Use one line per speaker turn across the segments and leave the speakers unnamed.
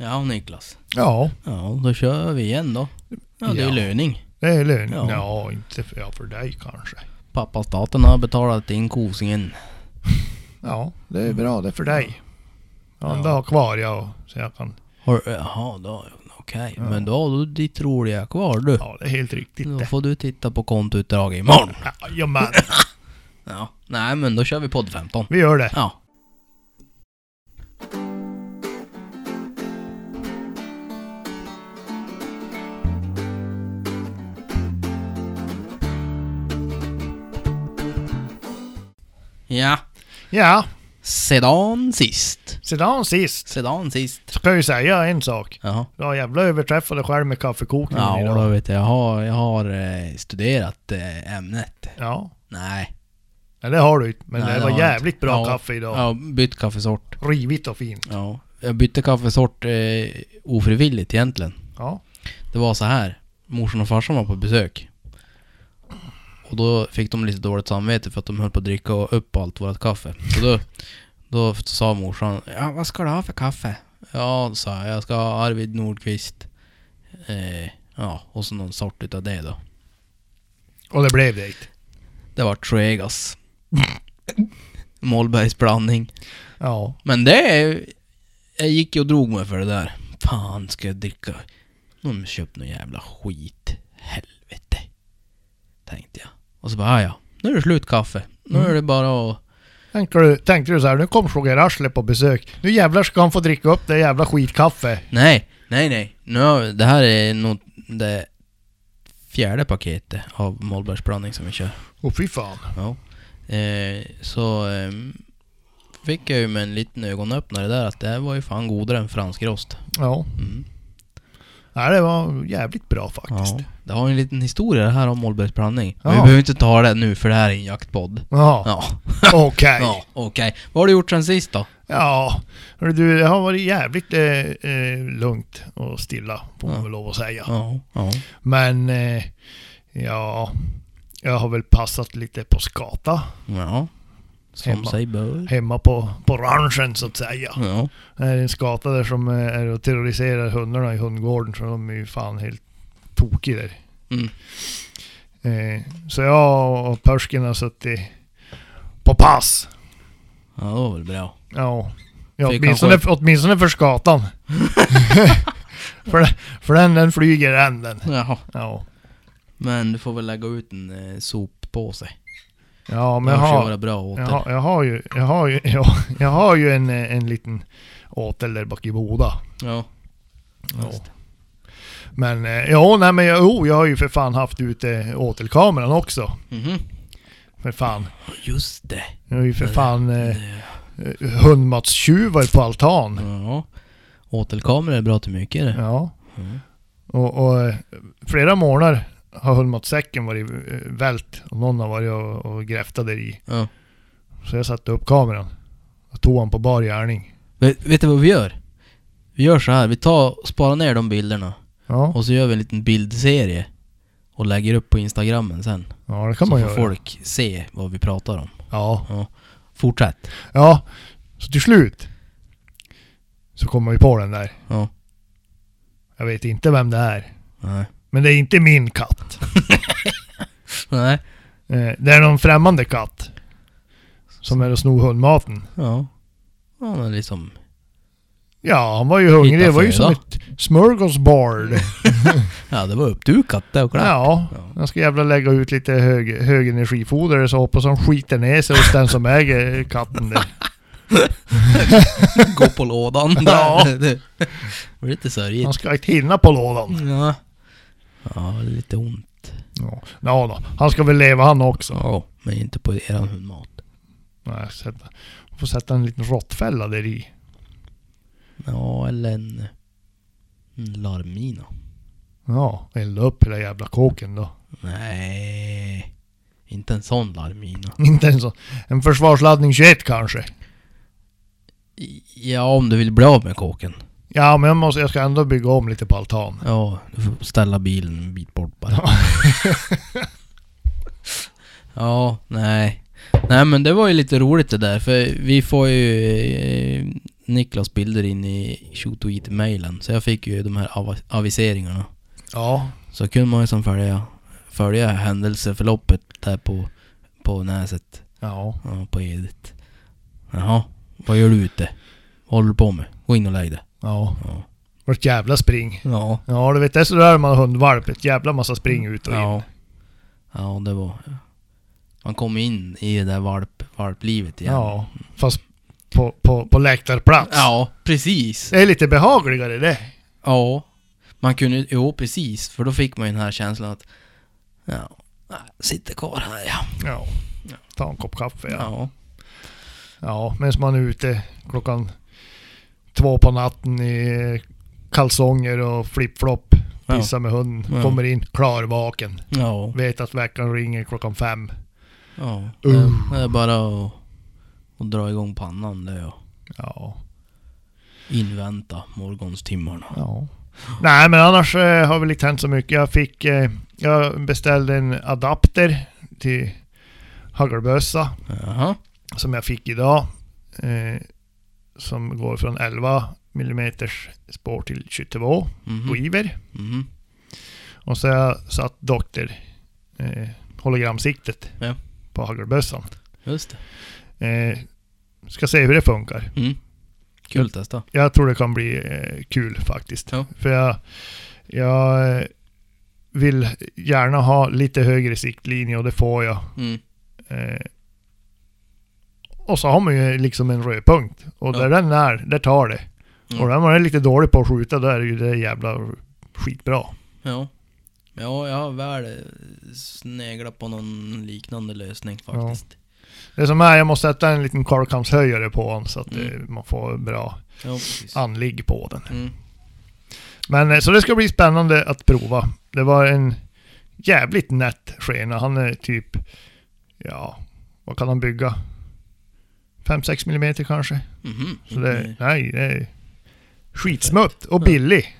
Ja, Niklas.
Ja,
Ja, då kör vi igen då. Ja, det är
Ja.
löning.
det är lön.
Ja.
Ja. inte för, ja, för dig kanske.
Pappa staten har betalat in kosingen.
Ja, det är bra. Det är för dig. Ja, en
Ja.
dag kvar ja, så jag kan...
Har, jaha, då, okej.
Ja.
Men då har du ditt roliga kvar du.
Ja, det är helt riktigt
Då
det.
får du titta på kontoutdrag imorgon.
Jajamän,
Ja. Nej, men då kör vi podd 15.
vi gör det.
Ja. Ja,
Ja,
sedan sist.
sedan sist
Sedan sist.
ska jag ju säga en sak.
Jaha.
Du har jävla överträffat dig själv med kaffekokningen
Ja,
idag.
då vet jag. Jag har, jag har eh, studerat eh, ämnet.
Ja,
Nej.
ja, det har du inte. Men
Nej,
det
det
var jävligt
inte.
bra
Ja.
kaffe idag.
Har bytt kaffesort.
Rivigt och fint.
Ja. Jag bytte kaffesort eh, ofrivilligt egentligen.
Ja.
Det var så här. Morsan och farsan var på besök. Och då fick de lite dåligt samvete för att de höll på att dricka upp allt vårt kaffe. Så då, då sa morsan, ja vad ska du ha för kaffe? Ja, sa jag, jag ska ha Arvid Nordqvist. Eh, ja, och så någon sort utav det då.
Och det blev det.
Det var Tregas. Mollbergs blandning.
Ja.
Men det... Jag gick ju och drog mig för det där. Fan, ska jag dricka? De köpt någon jävla skit. Helvete. Tänkte jag. Och så bara, "Ah, ja, nu är det slut kaffe. Nu
Mm.
är det bara att...
Tänkte du, tänkte du så här, nu kom Roger Arsle på besök. Nu jävlar ska han få dricka upp det jävla skitkaffe.
Nej, nej, nej. Nu, det här är nog det fjärde paketet av Mollbergs blandning som vi kör.
Åh fy fan.
Ja. Eh, så ehm, fick jag ju med en liten ögonöppnare där att det här var ju fan godare än fransk rost.
Ja.
Mm.
Nej, det var jävligt bra faktiskt.
Ja, det har en liten historia det här om Mollbergs blandning. Men
Ja.
vi behöver inte ta det nu för det här är en jaktpodd.
Ja,
Ja,
okej.
ja okej. Vad har du gjort sen sist då?
Ja, hörru du, det har varit jävligt eh, eh, lugnt och stilla, får man
Ja.
väl lov att säga.
Ja, ja.
Men, eh, ja, jag har väl passat lite på skata
Ja. Som
Hemma.
sig bör.
hemma på, på ranchen så att säga.
Ja.
Det är en skata där som är och terroriserar hundarna i hundgården så de är ju fan helt tokiga där.
Mm.
Eh, så jag och Persken har suttit på pass.
Ja, det var väl bra.
Ja, ja
Fick
åtminstone,
han
åtminstone för skatan. för, den- för den, den flyger än den.
Jaha.
Ja,
Men du får väl lägga ut en eh, soppåse.
Ja men
Det
jag har,
vara bra
jag,
det.
har, jag har ju, jag har ju, ja, jag har ju en, eh, en liten åtel där bak i Boda.
Ja.
Ja.
Det.
Men, eh, ja, nej men jag, oh, jag har ju för fan haft ute åtelkameran också.
Mhm.
För fan.
Just det.
Jag har ju för
Det-
fan eh,
det-
eh, hundmatstjuvar på altan.
Ja. Åtelkamera är bra till mycket det.
Ja.
Mm.
Och, och eh, flera månader har hundmatsäcken varit eh, vält och någon har varit och, och grävt där i.
Ja.
Så jag satte upp kameran och tog han på bar gärning.
Vet, vet du vad vi gör? Vi gör så här, vi tar och sparar ner de bilderna.
Ja,
Och så gör vi en liten bildserie. Och lägger upp på instagrammen sen.
ja det kan
så
man
får
göra.
folk se vad vi pratar om.
Ja.
Fortsätt.
ja, så till slut så kommer vi på den där.
Ja.
Jag vet inte vem det är.
Nej.
Men det är inte min katt.
Nej.
Eh, Det är någon främmande katt. Som är och snor hundmaten.
Ja. Ja men liksom.
Ja, han var ju hungrig.
Hitta
Det var ju som
föda.
ett smörgåsbord.
Ja det var uppdukat det och klart.
Ja,
Ja.
jag ska jävla lägga ut lite hög, högenergifoder så hoppas han skiter ner sig hos den som äger katten där.
Gå på lådan
Ja.
Det blir lite
Han
sörjigt.
ska inte hinna på lådan.
Ja. Ja, lite ont.
Ja, ja då. Han ska väl leva han också.
Ja, men inte på eran hundmat.
Nej, sätta, får sätta en liten råttfälla där i.
Ja, eller en, en larmina.
Ja, elda upp hela jävla kåken då.
Nej, inte en sån larmina.
Inte en sån. En försvarsladdning 21 kanske.
Ja, om du vill bli av med kåken.
Ja, men jag, måste, jag ska ändå bygga om lite på altan.
Ja, du får ställa bilen en bit bort bara.
Ja.
Ja, nej. Nej men det var ju lite roligt det där för vi får ju... eh, Niklas bilder in i Shoot-mailen. Så jag fick ju de här av aviseringarna.
Ja.
Så kunde man ju som följa, följa händelseförloppet där på, på näset.
Ja.
Ja, på Edith. Jaha, vad gör du ute? Vad håller du på med? Gå in och lägg dig.
Ja.
Ja.
Det var ett jävla spring.
Ja.
Ja, du vet det är sådär man har hundvalp. Ett jävla massa spring ut och in.
Ja. Ja, det var... Man kom in i det där valp, valplivet igen.
Ja. Fast på, på, på läktarplats.
Ja, precis.
Det är lite behagligare det.
Ja. Man kunde... Jo, precis. För då fick man ju den här känslan att... Ja, nej, sitter kvar här ja.
Ja. Ta en kopp kaffe ja.
Ja.
Ja, medan man är ute klockan två på natten i kalsonger och flip-flop.
Ja.
Pissar med hunden.
Ja.
Kommer in klarvaken.
Ja.
Vet att veckan ringer klockan fem.
Ja.
Uh.
Det är bara att, att dra igång pannan det och
Ja.
invänta morgonstimmarna.
ja. Nej men annars eh, har väl inte hänt så mycket. Jag fick... Eh, jag beställde en adapter till hagelbössa. Som jag fick idag. Eh, som går från 11 mm spår till 22
Mhm.
skivor.
Mhm.
Och så har jag satt Doktor eh, hologramsiktet
Ja.
på hagelbössan.
Just det.
Eh, ska se hur det funkar.
Mm. Kul testa.
Jag tror det kan bli eh, kul faktiskt.
Ja.
För jag, jag eh, vill gärna ha lite högre siktlinje och det får jag.
Mm.
Eh, och så har man ju liksom en rödpunkt. Och
Ja.
där den är, där tar det.
Mm.
Och när man är lite dålig på att skjuta, då är det ju det jävla skitbra.
Ja. Ja, jag har väl sneglat på någon liknande lösning faktiskt.
Det som är, jag måste sätta en liten karlkamshöjare på den så att
Mm.
eh, man får bra
Ja,
anligg på den.
Mm.
Men eh, så det ska bli spännande att prova. Det var en jävligt nätt skena. Han är typ, ja, vad kan han bygga? 5-6 millimeter kanske.
Mhm.
Så det,
Mm.
nej, det är skitsmutt och billig.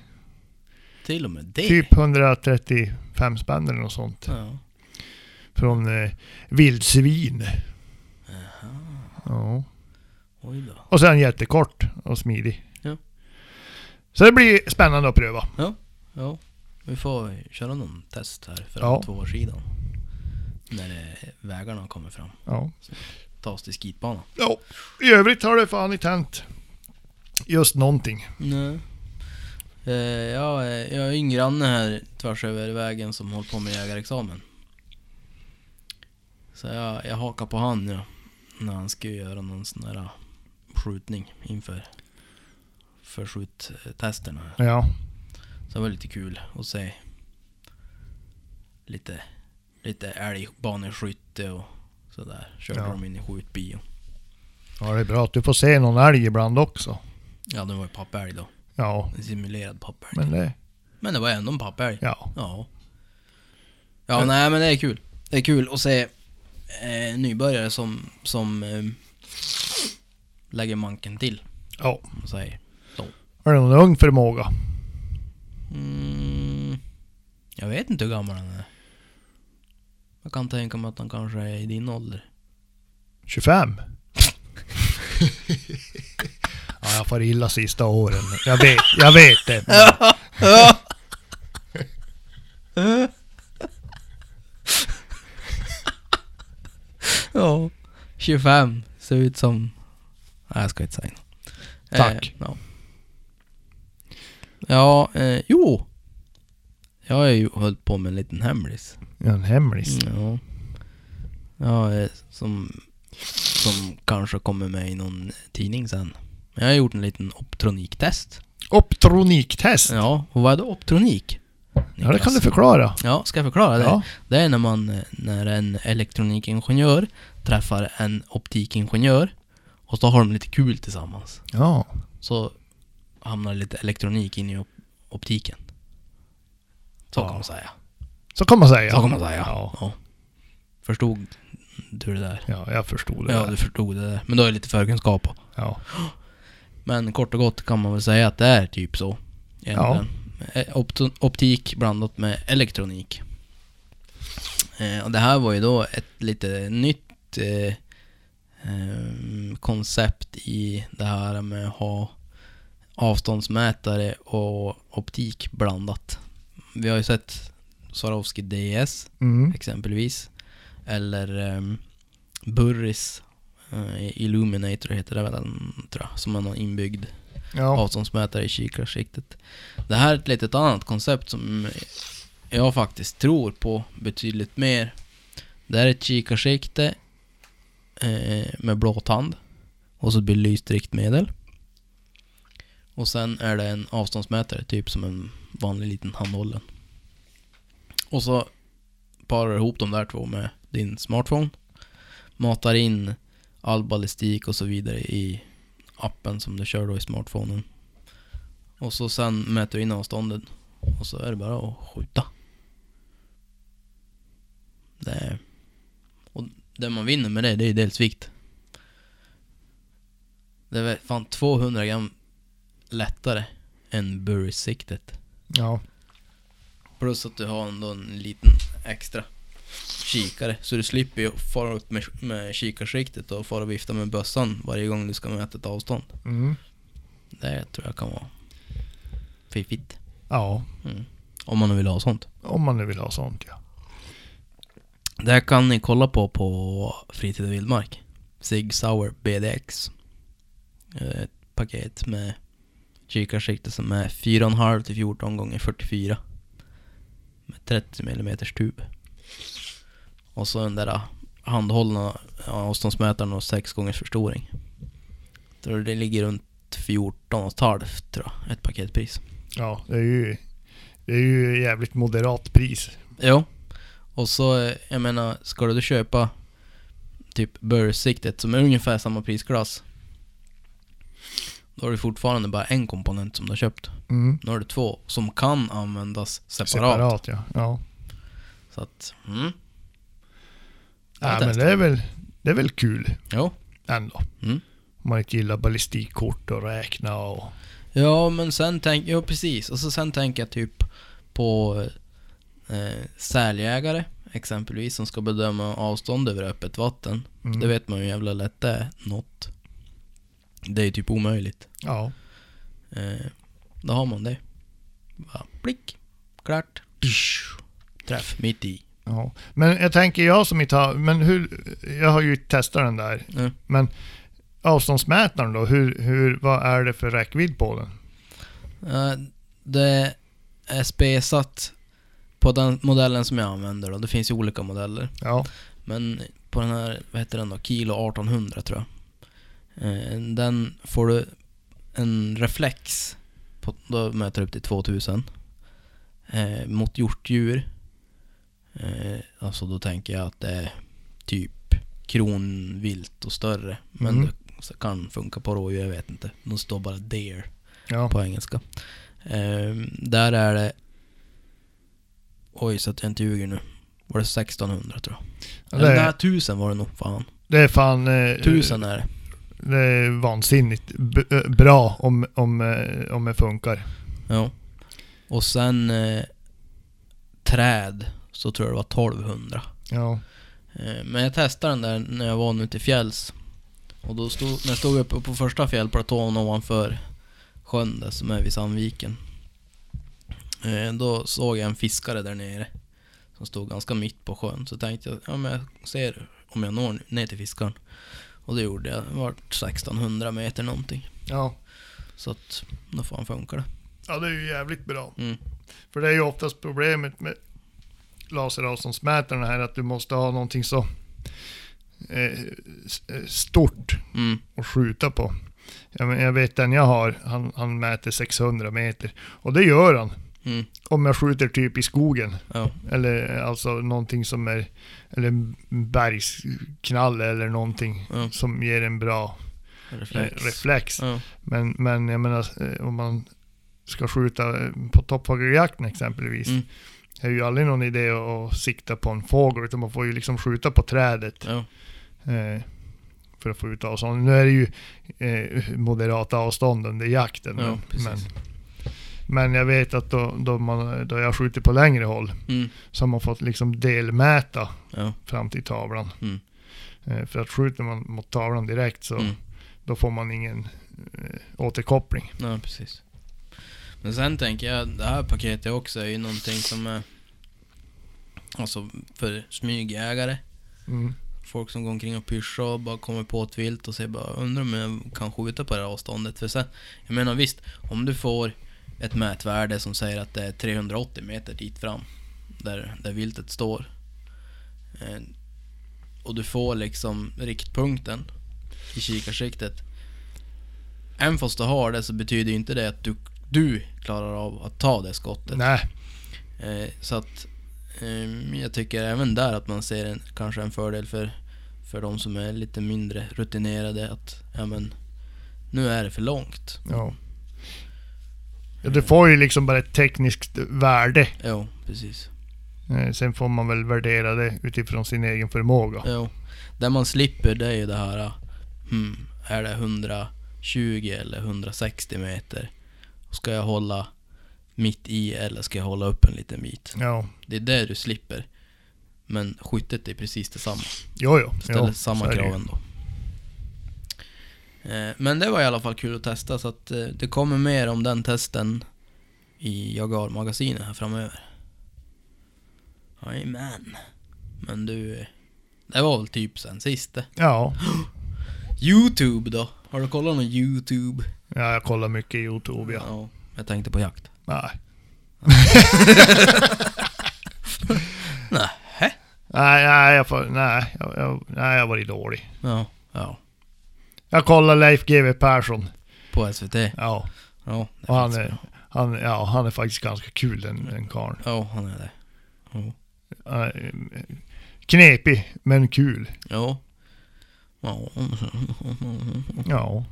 Till och med det?
Typ 135 spänn eller något sånt.
Ja.
Från eh, vildsvin.
Jaha.
Ja.
Oj då.
Och sen jättekort och smidig.
Ja.
Så det blir spännande att pröva.
Ja. Vi får köra någon test här för
Ja.
tvåårssidan. När eh, vägarna kommer fram.
Ja.
Ta oss till skitbanan.
ja. I övrigt har det fan inte hänt just någonting.
Nej. Eh, ja, eh, jag har ju en granne här tvärs över vägen som håller på med jägarexamen. Så jag, jag hakar på han ja. När han ska göra någon sån där skjutning inför för skjuttesterna.
Ja.
Så det var lite kul att se lite, lite älgbaneskytte och sådär. Körde
Ja.
de in i skjutbio.
ja, det är bra att du får se någon älg ibland också.
Ja, det var ju pappälg då.
Ja,
En simulerad pappälg.
men
Men,
det...
det var ändå en pappälg.
Ja.
Ja. Ja, nej men det är kul. Det är kul att se eh, nybörjare som, som eh, lägger manken till.
Ja.
Säger.
Är det någon ung förmåga?
Mm, jag vet inte hur gammal han är. Jag kan tänka mig att han kanske är i din ålder.
25? ja, jag får illa sista åren. Jag vet, jag vet det.
ja, 25. Ser ut som... Nej, jag ska inte säga något.
Tack.
Eh, ja, ja eh, jo. Jag har ju hållit på med en liten hemlis.
Ja, en hemlis.
Ja. Ja, eh, som, som kanske kommer med i någon tidning sen. Men jag har gjort en liten optroniktest.
Optroniktest.
Ja, och vad är då optronik?
Ja, det kan
Niklas?
du förklara.
Ja, ska jag förklara det?
Ja.
Det är när man, eh, när en elektronikingenjör träffar en optikingenjör och så har de lite kul tillsammans.
Ja.
Så hamnar lite elektronik in i op optiken. Så
Ja.
kan man säga.
Så kan man säga.
Så kan man säga.
Ja.
Ja. Förstod du det där?
Ja, jag förstod det.
Ja,
där.
du förstod det där. Men då är det lite förkunskap på.
Ja.
Men kort och gott kan man väl säga att det är typ så. Egentligen. Eh, Opt- optik blandat med elektronik. Eh, och det här var ju då ett lite nytt eh, ehm, koncept i det här med att ha avståndsmätare och optik blandat. Vi har ju sett Swarovski DS
Mm.
exempelvis. Eller um, Burris eh, Illuminator heter det väl den, tror jag. Som man har inbyggd
Ja.
avståndsmätare i kikarsiktet. Det här är ett litet annat koncept som jag faktiskt tror på betydligt mer. Det är ett kikarsikte eh, med blå tand och så belyst riktmedel. Och sen är det en avståndsmätare, typ som en vanlig liten handhållen. Och så parar du ihop de där två med din smartphone. Matar in all ballistik och så vidare i appen som du kör då i smartphonen. Och så sen mäter du in avståndet. Och så är det bara att skjuta. Det är... Och det man vinner med det, det är dels vikt. Det är fan 200 gram lättare än Burris-siktet.
ja.
Plus att du har ändå en liten extra kikare. Så du slipper ju fara ut med, med kikarsiktet och fara och vifta med bössan varje gång du ska mäta ett avstånd.
Mm.
Det tror jag kan vara fiffigt.
Ja.
Mm. Om man nu vill ha sånt.
Om man nu vill ha sånt ja.
Det här kan ni kolla på på Fritid och Vildmark. Sig Sauer BDX. Eh, Ett paket med kikarsikte som är 4,5 till 14 gånger 44 Med 30 mm tub. Och så den där handhållna avståndsmätaren och 6 gångers förstoring. Så det ligger runt 14,5 tror jag, ett paketpris.
Ja, det är ju... Det är ju jävligt moderat pris.
Jo. Och så, eh, jag menar, ska du köpa typ Burr-siktet som är ungefär samma prisklass. Då har du fortfarande bara en komponent som du har köpt.
Mm.
Nu har du två som kan användas separat.
Separat ja. ja.
Så att, mm.
ja men det är väl... Det är väl kul
Jo.
ändå.
Mm.
Om man inte gillar ballistikkort och räkna och...
Ja, men sen tänker jag precis. Och så sen tänker jag typ på eh, säljägare exempelvis som ska bedöma avstånd över öppet vatten.
Mm.
Det vet man ju jävla lätt det är. Något. Det är ju typ omöjligt.
Ja.
Eh, då har man det. Bara blick. Klart. Träff mitt i.
ja. Men jag tänker jag som inte har... Men hur... Jag har ju testat den där.
Mm.
Men avståndsmätaren då? Hur, hur, vad är det för räckvidd på den?
Eh, det är spesat på den modellen som jag använder då. Det finns ju olika modeller.
Ja.
Men på den här, vad heter den då? Kilo 1800 tror jag. Eh, den får du en reflex. På, då mäter du upp till 2000. Eh, mot hjortdjur. Eh, alltså då tänker jag att det är typ kronvilt och större. Men
Mm.
det så kan funka på rådjur, jag vet inte. De står bara deer
Ja.
på engelska. Eh, där är det... Oj, så att jag inte ljuger nu. Var det 1600 tror jag.
Ja,
Eller
det,
nej,
är,
1000 var det nog. Fan.
det är fan... Eh,
1000 är det.
Är vansinnigt b- eh, bra om, om, eh, om det funkar.
Ja. Och sen eh, träd så tror jag det var 1200.
Ja.
Eh, men jag testade den där när jag var nu till fjälls. Och då stod, när jag stod uppe på första fjällplatån ovanför sjön där som är vid Sandviken. Eh, då såg jag en fiskare där nere. Som stod ganska mitt på sjön. Så tänkte jag, ja men jag ser om jag når ner till fiskaren. Och det gjorde jag. Det var 1600 meter någonting.
Ja.
Så att, då fan funkar det.
Ja, det är ju jävligt bra.
Mm.
För det är ju oftast problemet med laseravståndsmätarna här att du måste ha någonting så eh, eh, stort
Mm.
att skjuta på. Jag, men, jag vet den jag har, han, han mäter 600 meter. Och det gör han.
Mm.
Om jag skjuter typ i skogen.
Ja.
Eller alltså någonting som är, eller en bergsknalle eller någonting
Ja.
som ger en bra
Reflex.
reflex. reflex.
Ja.
Men, men jag menar, eh, om man ska skjuta eh, på toppfågeljakten exempelvis.
Mm.
Det är ju aldrig någon idé att, sikta på en fågel, utan man får ju liksom skjuta på trädet.
Ja.
Eh, för att få ut avstånd. Nu är det ju eh, moderata avstånd under jakten.
Ja,
men. Men, jag vet att då, då, man, då jag skjuter på längre håll
Mm.
så har man fått liksom delmäta
Ja.
fram till tavlan.
Mm.
Eh, För att skjuter man mot tavlan direkt så
Mm.
då får man ingen eh, återkoppling.
Ja, precis. Men sen tänker jag, det här paketet också är ju någonting som är... Alltså för smygjägare.
Mm.
Folk som går omkring och pyschar och bara kommer på ett vilt och säger bara undrar om jag kan skjuta på det här avståndet. För sen, jag menar visst, om du får ett mätvärde som säger att det är 380 meter dit fram, där, där viltet står. Eh, och du får liksom riktpunkten i kikarsiktet. Även fast du har det så betyder inte det att du, du klarar av att ta det skottet.
Nej,
Eh, så att eh, jag tycker även där att man ser en, kanske en fördel för, för de som är lite mindre rutinerade att ja men nu är det för långt.
ja. Ja. Du får ju liksom bara ett tekniskt värde.
Jo, precis.
Eh, Sen får man väl värdera det utifrån sin egen förmåga.
Jo. Där man slipper det är ju det här, hmm, är det 120 eller 160 meter? Ska jag hålla mitt i eller ska jag hålla upp en liten bit?
Ja,
Det är det du slipper. Men skyttet är precis detsamma.
jo, jo.
Ställer
jo
samma
det
krav ändå. Eh, Men det var i alla fall kul att testa så att eh, det kommer mer om den testen i Jagar-magasinet här framöver. Jajamän. Men du, eh, det var väl typ sen sist det.
Ja.
Youtube då? Har du kollat någon Youtube?
ja, jag kollar mycket Youtube ja.
Jag tänkte på jakt.
Nej. Nej, nej, jag får, nej, jag, jag, nej, jag varit dålig.
Ja, ja.
Jag kollar Leif GW Persson.
På SVT?
Ja,
Ja, det
och han är, han, ja, han är faktiskt ganska kul den, den karln.
Ja, han är det. Jo.
Eh, Knepig, men kul.
Jo. Ja.
Ja.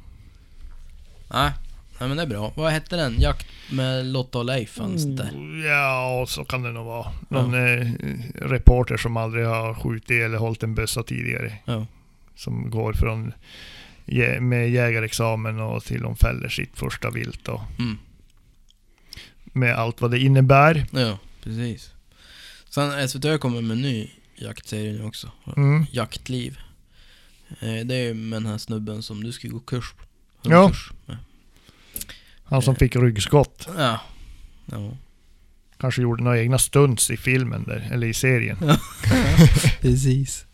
Nej, nej men det är bra. Vad hette den? Jakt med Lotta och Leif fanns det där.
Ja, så kan det nog vara. Någon eh, reporter som aldrig har skjutit eller hållit en bössa tidigare.
Ja.
Som går från med jägarexamen och till de fäller sitt första vilt och
Mm.
med allt vad det innebär.
Ja, precis. Sen SVT kommer med en ny jaktserie nu också.
Mm.
Jaktliv. Eh, Det är med den här snubben som du ska gå kurs.
Ja.
hundkurs med.
Han som fick ryggskott.
Ja. Ja,
Kanske gjorde några egna stunts i filmen där, eller i serien.
precis.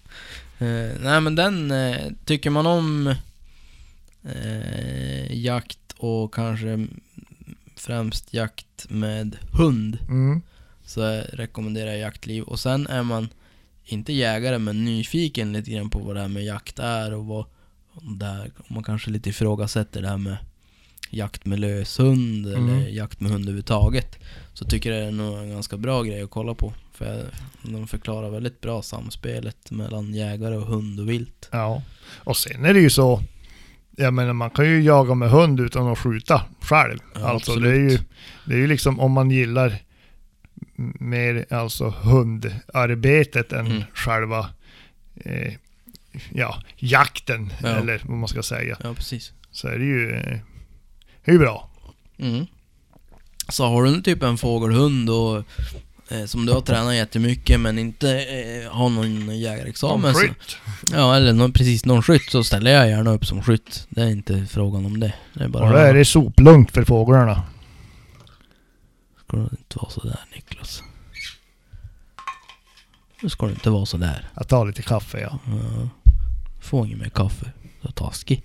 Eh, nej men den, eh, tycker man om eh, jakt och kanske främst jakt med hund
Mm.
så jag rekommenderar jag jaktliv. Och sen är man inte jägare men nyfiken lite grann på vad det här med jakt är och vad om man kanske lite ifrågasätter det här med jakt med löshund
Mm.
eller jakt med hund överhuvudtaget. Så tycker jag det är nog en ganska bra grej att kolla på. För de förklarar väldigt bra samspelet mellan jägare och hund och vilt.
Ja. Och sen är det ju så. Jag menar man kan ju jaga med hund utan att skjuta själv.
Ja,
alltså det är, ju,
absolut.
det är ju liksom om man gillar mer alltså hundarbetet än
Mm.
själva eh, ja, jakten
Ja.
eller vad man ska säga.
Ja, precis.
Så är det ju, eh, det är ju bra.
Mm. Så har du typ en fågelhund och som du har tränat jättemycket men inte eh, har någon jägarexamen så,
skytt.
Ja, eller någon, precis någon skytt så ställer jag gärna upp som skytt. Det är inte frågan om det. Det är bara...
Och då är det soplugnt för fåglarna.
Ska du inte vara sådär Niklas. Nu ska du inte vara sådär.
Att ta lite kaffe ja.
Ja. Får ingen mer kaffe. Så taskig.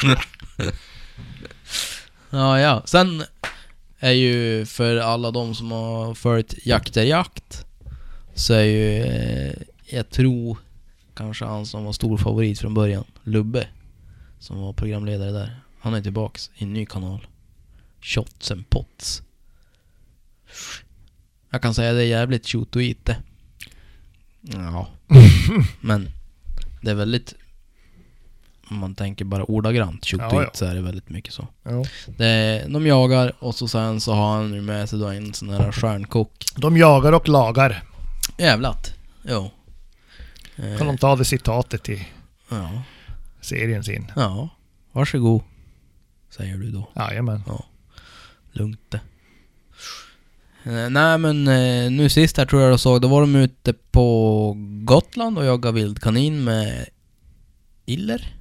ja, ja. Sen är ju för alla de som har följt Jakt är jakt så är ju, eh, jag tror kanske han som var stor favorit från början, Lubbe, som var programledare där. Han är tillbaks i en ny kanal. Shots and Pots. Jag kan säga det är jävligt tjot och ite. Ja. Men det är väldigt... Om man tänker bara ordagrant och
Ja, ja.
så är det väldigt mycket så.
ja.
Det de jagar och så sen så har han med sig då en sån här stjärnkock.
De jagar och lagar.
Jävlat. Jo. Eh,
Kan de ta det citatet i
Ja.
serien sin.
Ja. Varsågod. Säger du då.
Jajamän.
Lugnt det. Eh, nej men eh, nu sist här tror jag jag såg, då var de ute på Gotland och jagade vildkanin med iller.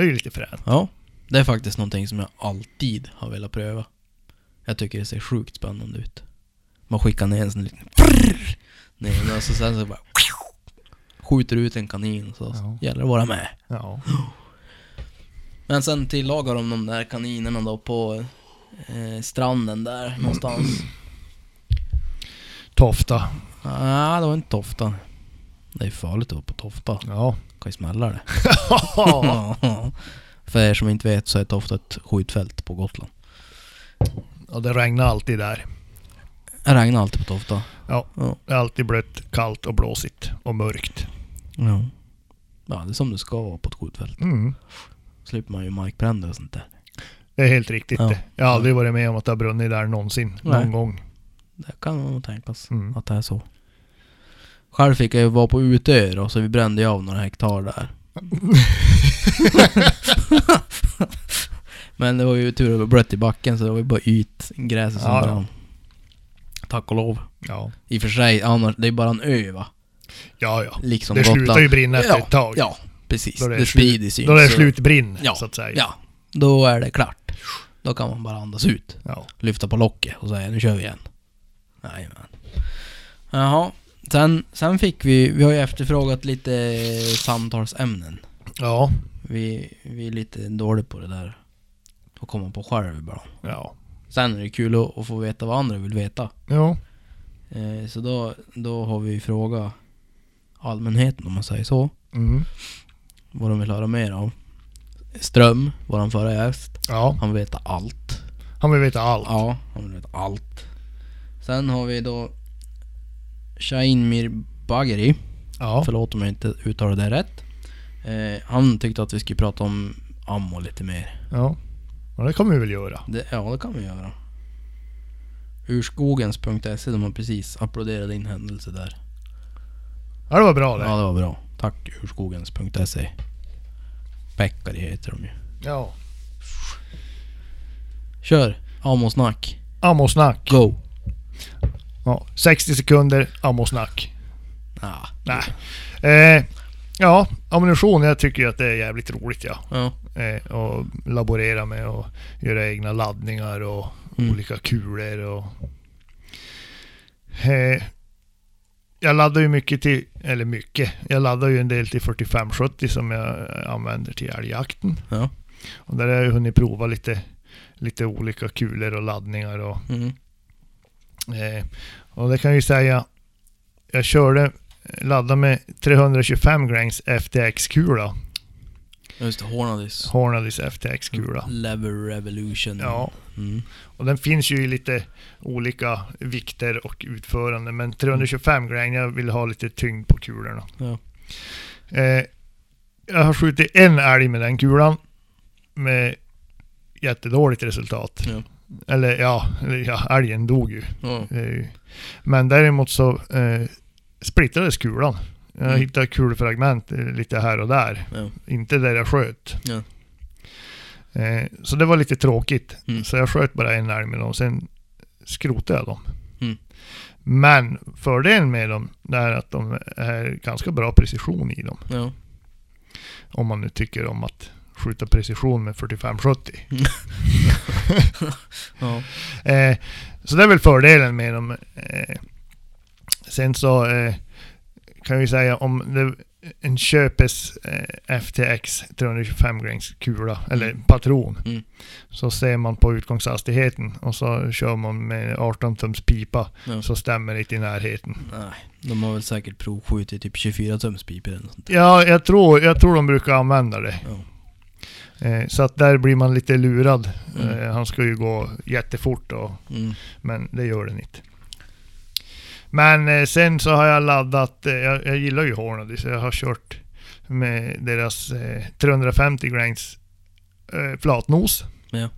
Det är ju lite fränt.
Ja. Det är faktiskt någonting som jag alltid har velat pröva. Jag tycker det ser sjukt spännande ut. Man skickar ner en sån liten prrr, ner och så sen så bara skjuter ut en kanin så
Ja.
gäller det att vara med.
Ja.
Men sen tillagar de de där kaninerna då på eh, stranden där någonstans.
Tofta.
Nej, det var inte Tofta. Det är farligt att vara på Tofta.
Ja.
Kan ju smälla det. För er som inte vet så är Tofta ett skjutfält på Gotland.
Och det regnar alltid där.
Det regnar alltid på Tofta.
Ja.
Ja.
Det är alltid blött, kallt och blåsigt och mörkt.
Ja. Ja, det är som det ska vara på ett skjutfält.
Mm.
slipper man ju markbränder och sånt där.
Det är helt riktigt
Ja.
det. Jag har aldrig varit med om att det har brunnit där någonsin.
Nej.
Någon gång.
Det kan nog tänkas
Mm.
att det är så. Själv fick jag ju vara på Utö då, så vi brände ju av några hektar där. Men det var ju tur att det var blött i backen så det var ju bara yt, gräset som
Ja, ja.
brann. Tack och lov.
Ja.
I och för sig, annars, det är bara en ö va?
Ja, ja.
Liksom
det
Gotland.
slutar ju brinna efter
ja,
ett tag.
Ja, precis.
Då är
det
det
sprider sig
Då är det
så-
slutbrinn,
Ja,
så att säga.
Ja, då är det klart. Då kan man bara andas ut.
Ja.
lyfta på locket och säga nu kör vi igen. Jajamän. Jaha. Sen, sen fick vi, vi har ju efterfrågat lite samtalsämnen.
Ja.
Vi, vi är lite dåliga på det där. Att komma på själv bara.
Ja.
Sen är det kul att, att få veta vad andra vill veta.
Ja.
Eh, så då, då har vi frågat allmänheten om man säger så.
Mm.
Vad de vill höra mer av. Ström, våran förra gäst.
Ja.
Han vill veta allt.
Han vill veta allt.
Ja, han vill veta allt. Sen har vi då Shahin Mirbageri.
Ja.
Förlåt om jag inte uttalar det rätt. Eh, han tyckte att vi skulle prata om ammo lite mer.
Ja. Och det kommer vi väl göra.
Det, ja, det kan vi göra. Urskogens.se, de har precis applåderat din händelse där.
Ja, det var bra det.
Ja, det var bra. Tack urskogens.se. Pekkari heter de ju.
Ja.
Kör! Ammo-snack.
Ammosnack.
Go!
Ja. 60 sekunder ammosnack.
Ah,
Nej. Eh, ja, ammunition. Jag tycker ju att det är jävligt roligt ja.
ja.
Eh, och laborera med och göra egna laddningar och
Mm.
olika kulor och... Eh, jag laddar ju mycket till, eller mycket, jag laddar ju en del till 4570 som jag använder till älgjakten.
Ja.
Och där har jag ju hunnit prova lite, lite olika kulor och laddningar och
Mm.
Eh, och det kan jag ju säga, jag körde, laddade med 325 grains FTX-kula.
Just det, Hornadys.
Hornadys FTX-kula.
Lever Revolution.
Ja,
Mm.
och den finns ju i lite olika vikter och utförande. Men 325 grain, jag vill ha lite tyngd på kulorna.
Ja.
Eh, jag har skjutit en älg med den kulan. Med jättedåligt resultat.
Ja.
Eller ja, ja, älgen dog ju. Eh, Men däremot så eh, splittrades kulan. Jag
Mm.
hittade kulfragment eh, lite här och där.
Ja.
Inte där jag sköt.
Ja.
Eh, så det var lite tråkigt.
Mm.
Så jag sköt bara en älg med dem. Sen skrotade jag dem.
Mm.
Men fördelen med dem är att de är ganska bra precision i dem.
Ja.
Om man nu tycker om att skjuta precision med 45-70.
Ja.
Eh, så det är väl fördelen med dem. Eh, sen så eh, kan vi säga om det, en köpes FTX 325 grains kula, eller
Mm.
patron.
Mm.
Så ser man på utgångshastigheten och så kör man med 18 tums pipa
Ja.
så stämmer det inte i närheten.
Nej, de har väl säkert provskjutit typ 24 tums pipor eller något sånt.
Ja, jag tror, jag tror de brukar använda det.
Ja.
Eh, så att där blir man lite lurad.
Mm.
Eh, han ska ju gå jättefort och
Mm.
Men det gör den inte. Men eh, sen så har jag laddat, jag, jag gillar ju Hornady så jag har kört med deras eh, 350 grains flatnos.
Ja.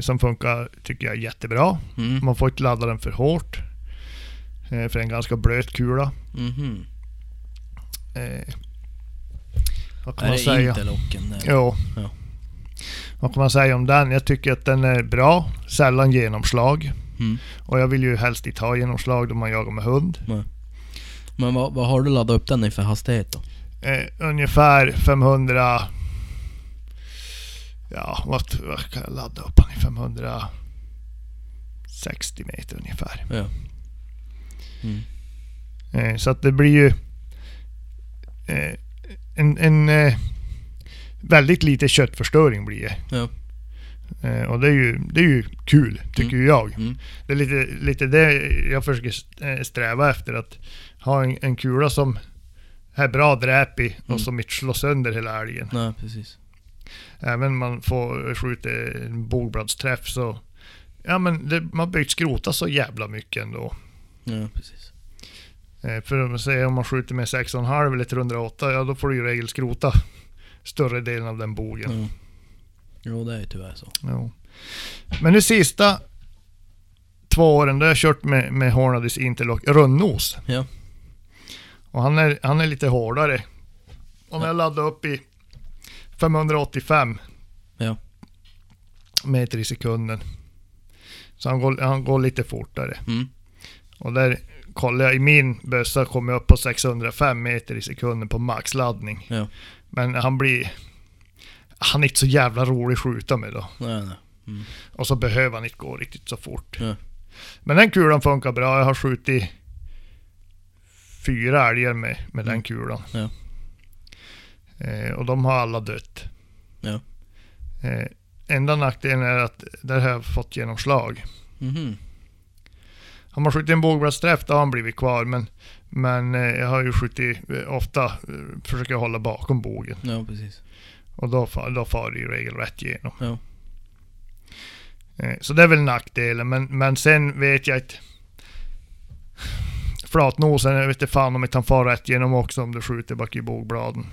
Som funkar, tycker jag, jättebra.
Mm.
Man får inte ladda den för hårt. För en ganska blöt kula.
Mhm.
Vad kan
Är
man
det
säga?
interlocken?
Jo.
Ja.
Vad kan man säga om den? Jag tycker att den är bra. Sällan genomslag.
Mm.
Och jag vill ju helst inte ha genomslag då man jagar med hund.
Men vad, vad har du laddat upp den i för hastighet då?
Eh, ungefär 500... Ja, vad, vad kan jag ladda upp han i? 560 meter ungefär.
Ja. Mm.
Eh, så att det blir ju eh, en, en eh, väldigt lite köttförstöring blir det.
Ja.
Eh, och det är ju, det är ju kul, tycker ju jag.
Mm.
Det är lite, lite det jag försöker eh, sträva efter. Att ha en, en kula som är bra dräp i och
Mm.
som inte slår sönder hela älgen.
Nej, precis.
Även om man får skjuta en bågbladsträff så... Ja men det, man behöver inte skrota så jävla mycket ändå.
Ja, precis.
Eh, för om man säger om man skjuter med 6,5 eller 308, ja då får du i regel skrota större delen av den bogen.
Ja. Jo, det är ju tyvärr så.
Jo. Men de sista två åren då har jag kört med, med Hornadys Interlock rundnos.
Ja.
Och han är, han är lite hårdare. Om
Ja.
jag laddar upp i 585
Ja.
meter i sekunden. Så han går, han går lite fortare.
Mm.
Och där kollar jag, i min bössa kommer jag upp på 605 meter i sekunden på maxladdning.
Ja.
Men han blir... Han är inte så jävla rolig att skjuta med då.
Nej, nej. Mm.
Och så behöver han inte gå riktigt så fort.
Ja.
Men den kulan funkar bra. Jag har skjutit fyra älgar med, med den
Mm.
kulan.
Ja.
Eh, och de har alla dött.
Ja.
Eh, enda nackdelen är att där har jag fått genomslag.
Mhm.
Har man skjutit en bågbladsträff då har han blivit kvar. Men, men eh, jag har ju skjutit eh, ofta, eh, försöker hålla bakom bågen.
Ja, precis.
Och då, då far det i regel rätt igenom.
Ja.
Så det är väl nackdelen, men, men sen vet jag att Flatnosen, jag vet inte fan om inte han far rätt igenom också om du skjuter bak i bågbladen.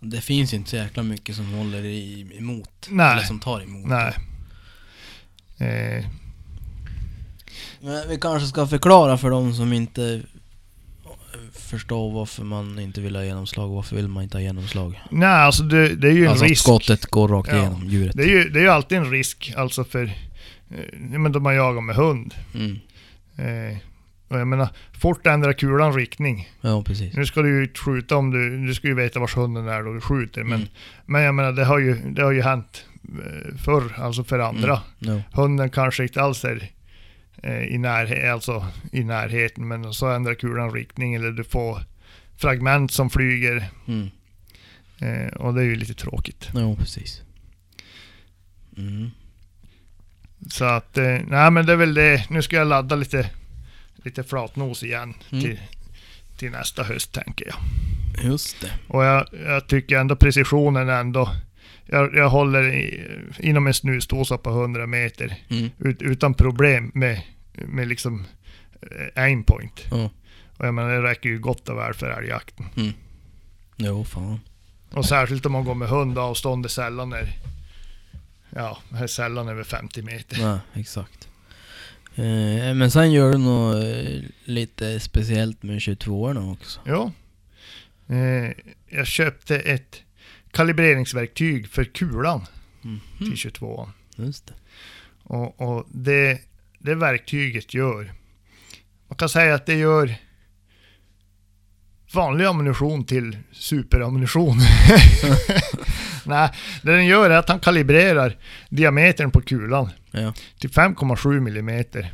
Det finns inte så jäkla mycket som håller i, emot.
Nej.
Eller som tar emot.
Nej. Eh,
Men vi kanske ska förklara för de som inte förstår varför man inte vill ha genomslag. Varför vill man inte ha genomslag?
nej, alltså det, det är ju en
Alltså
risk.
skottet går rakt
Ja.
igenom djuret.
Det är ju det är ju alltid en risk, alltså för... Eh, men då man jagar med hund.
Mm.
Eh, och jag menar, fort ändrar kulan riktning.
Ja, precis.
Nu ska du ju skjuta om du... Du ska ju veta vars hunden är då du skjuter. Men,
Mm.
men jag menar, det har ju, det har ju hänt eh, förr, alltså för andra.
Mm.
Hunden kanske inte alls är i, närhe- alltså, i närheten, men så ändrar kulan riktning eller du får fragment som flyger.
Mm.
Eh, och det är ju lite tråkigt.
Ja, precis. Mm.
Så att, eh, nej men det är väl det. Nu ska jag ladda lite, lite flatnos igen
Mm.
till, till nästa höst tänker jag.
Just det.
Och jag, jag tycker ändå precisionen ändå. Jag, jag håller i, inom en snusdosa på 100 meter
Mm.
ut, utan problem med, med liksom eh, aimpoint.
Ja.
Och jag menar det räcker ju gott och väl för älgjakten.
Jo, fan.
Och särskilt om man går med hund avståndet sällan är Ja, är sällan över 50 meter.
Nej, exakt. Eh, men sen gör du något eh, lite speciellt med 22orna också.
Ja. Eh, jag köpte ett kalibreringsverktyg för kulan
Mhm.
till 22
Just det.
Och, och det, det verktyget gör... Man kan säga att det gör vanlig ammunition till superammunition. Nej, det den gör är att han kalibrerar diametern på kulan
Ja.
till 5,7 millimeter.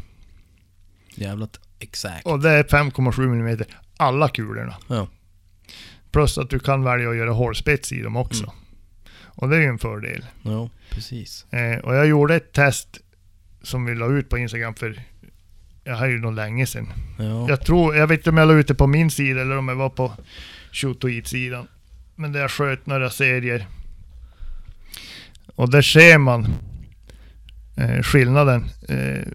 Jävligt exakt.
Och det är 5,7 millimeter alla kulorna.
Ja.
Plus att du kan välja att göra hålspets i dem också.
Mm.
Och det är ju en fördel.
Ja, precis.
Eh, och jag gjorde ett test som vi la ut på Instagram för, jag har ju nog länge sedan.
Ja.
Jag tror, jag vet inte om jag la ut det på min sida eller om jag var på Shoot och Eat-sidan. Men där jag sköt några serier. Och där ser man eh, skillnaden. Eh,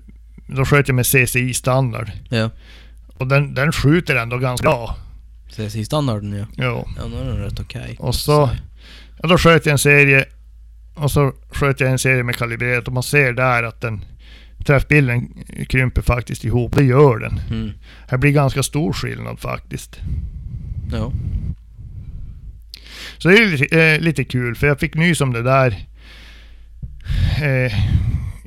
då sköt jag med CCI standard.
Ja.
Och den, den skjuter ändå ganska bra.
CSI-standarden ja.
Jo.
Ja, nu är den rätt okej.
Och så, ja, då sköt jag en serie. Och så sköt jag en serie med kalibrerat och man ser där att den träffbilden krymper faktiskt ihop. Det gör den.
Mm.
Här blir ganska stor skillnad faktiskt.
Ja.
Så det är lite, eh, lite kul för jag fick nys om det där. Eh,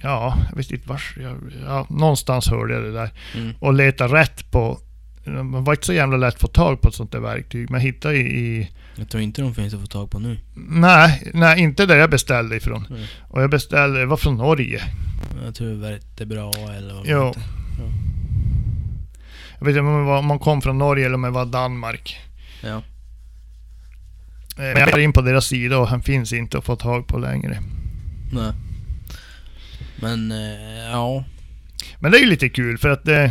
ja, jag vet inte vars, jag, ja, någonstans hörde jag det där.
Mm.
Och leta rätt på, det var inte så jävla lätt att få tag på ett sånt där verktyg. Men jag hittade i, i
Jag tror inte de finns att få tag på nu.
nej, nej, inte där jag beställde ifrån.
Mm.
Och jag beställde, det var från Norge.
Jag tror det är bra eller vad det
Jo.
heter.
Jag vet inte om, det var, om man kom från Norge eller om det var Danmark.
Ja.
Eh, Men jag gick in på deras sida och han finns inte att få tag på längre.
Nej. Men eh, ja.
Men det är ju lite kul för att eh,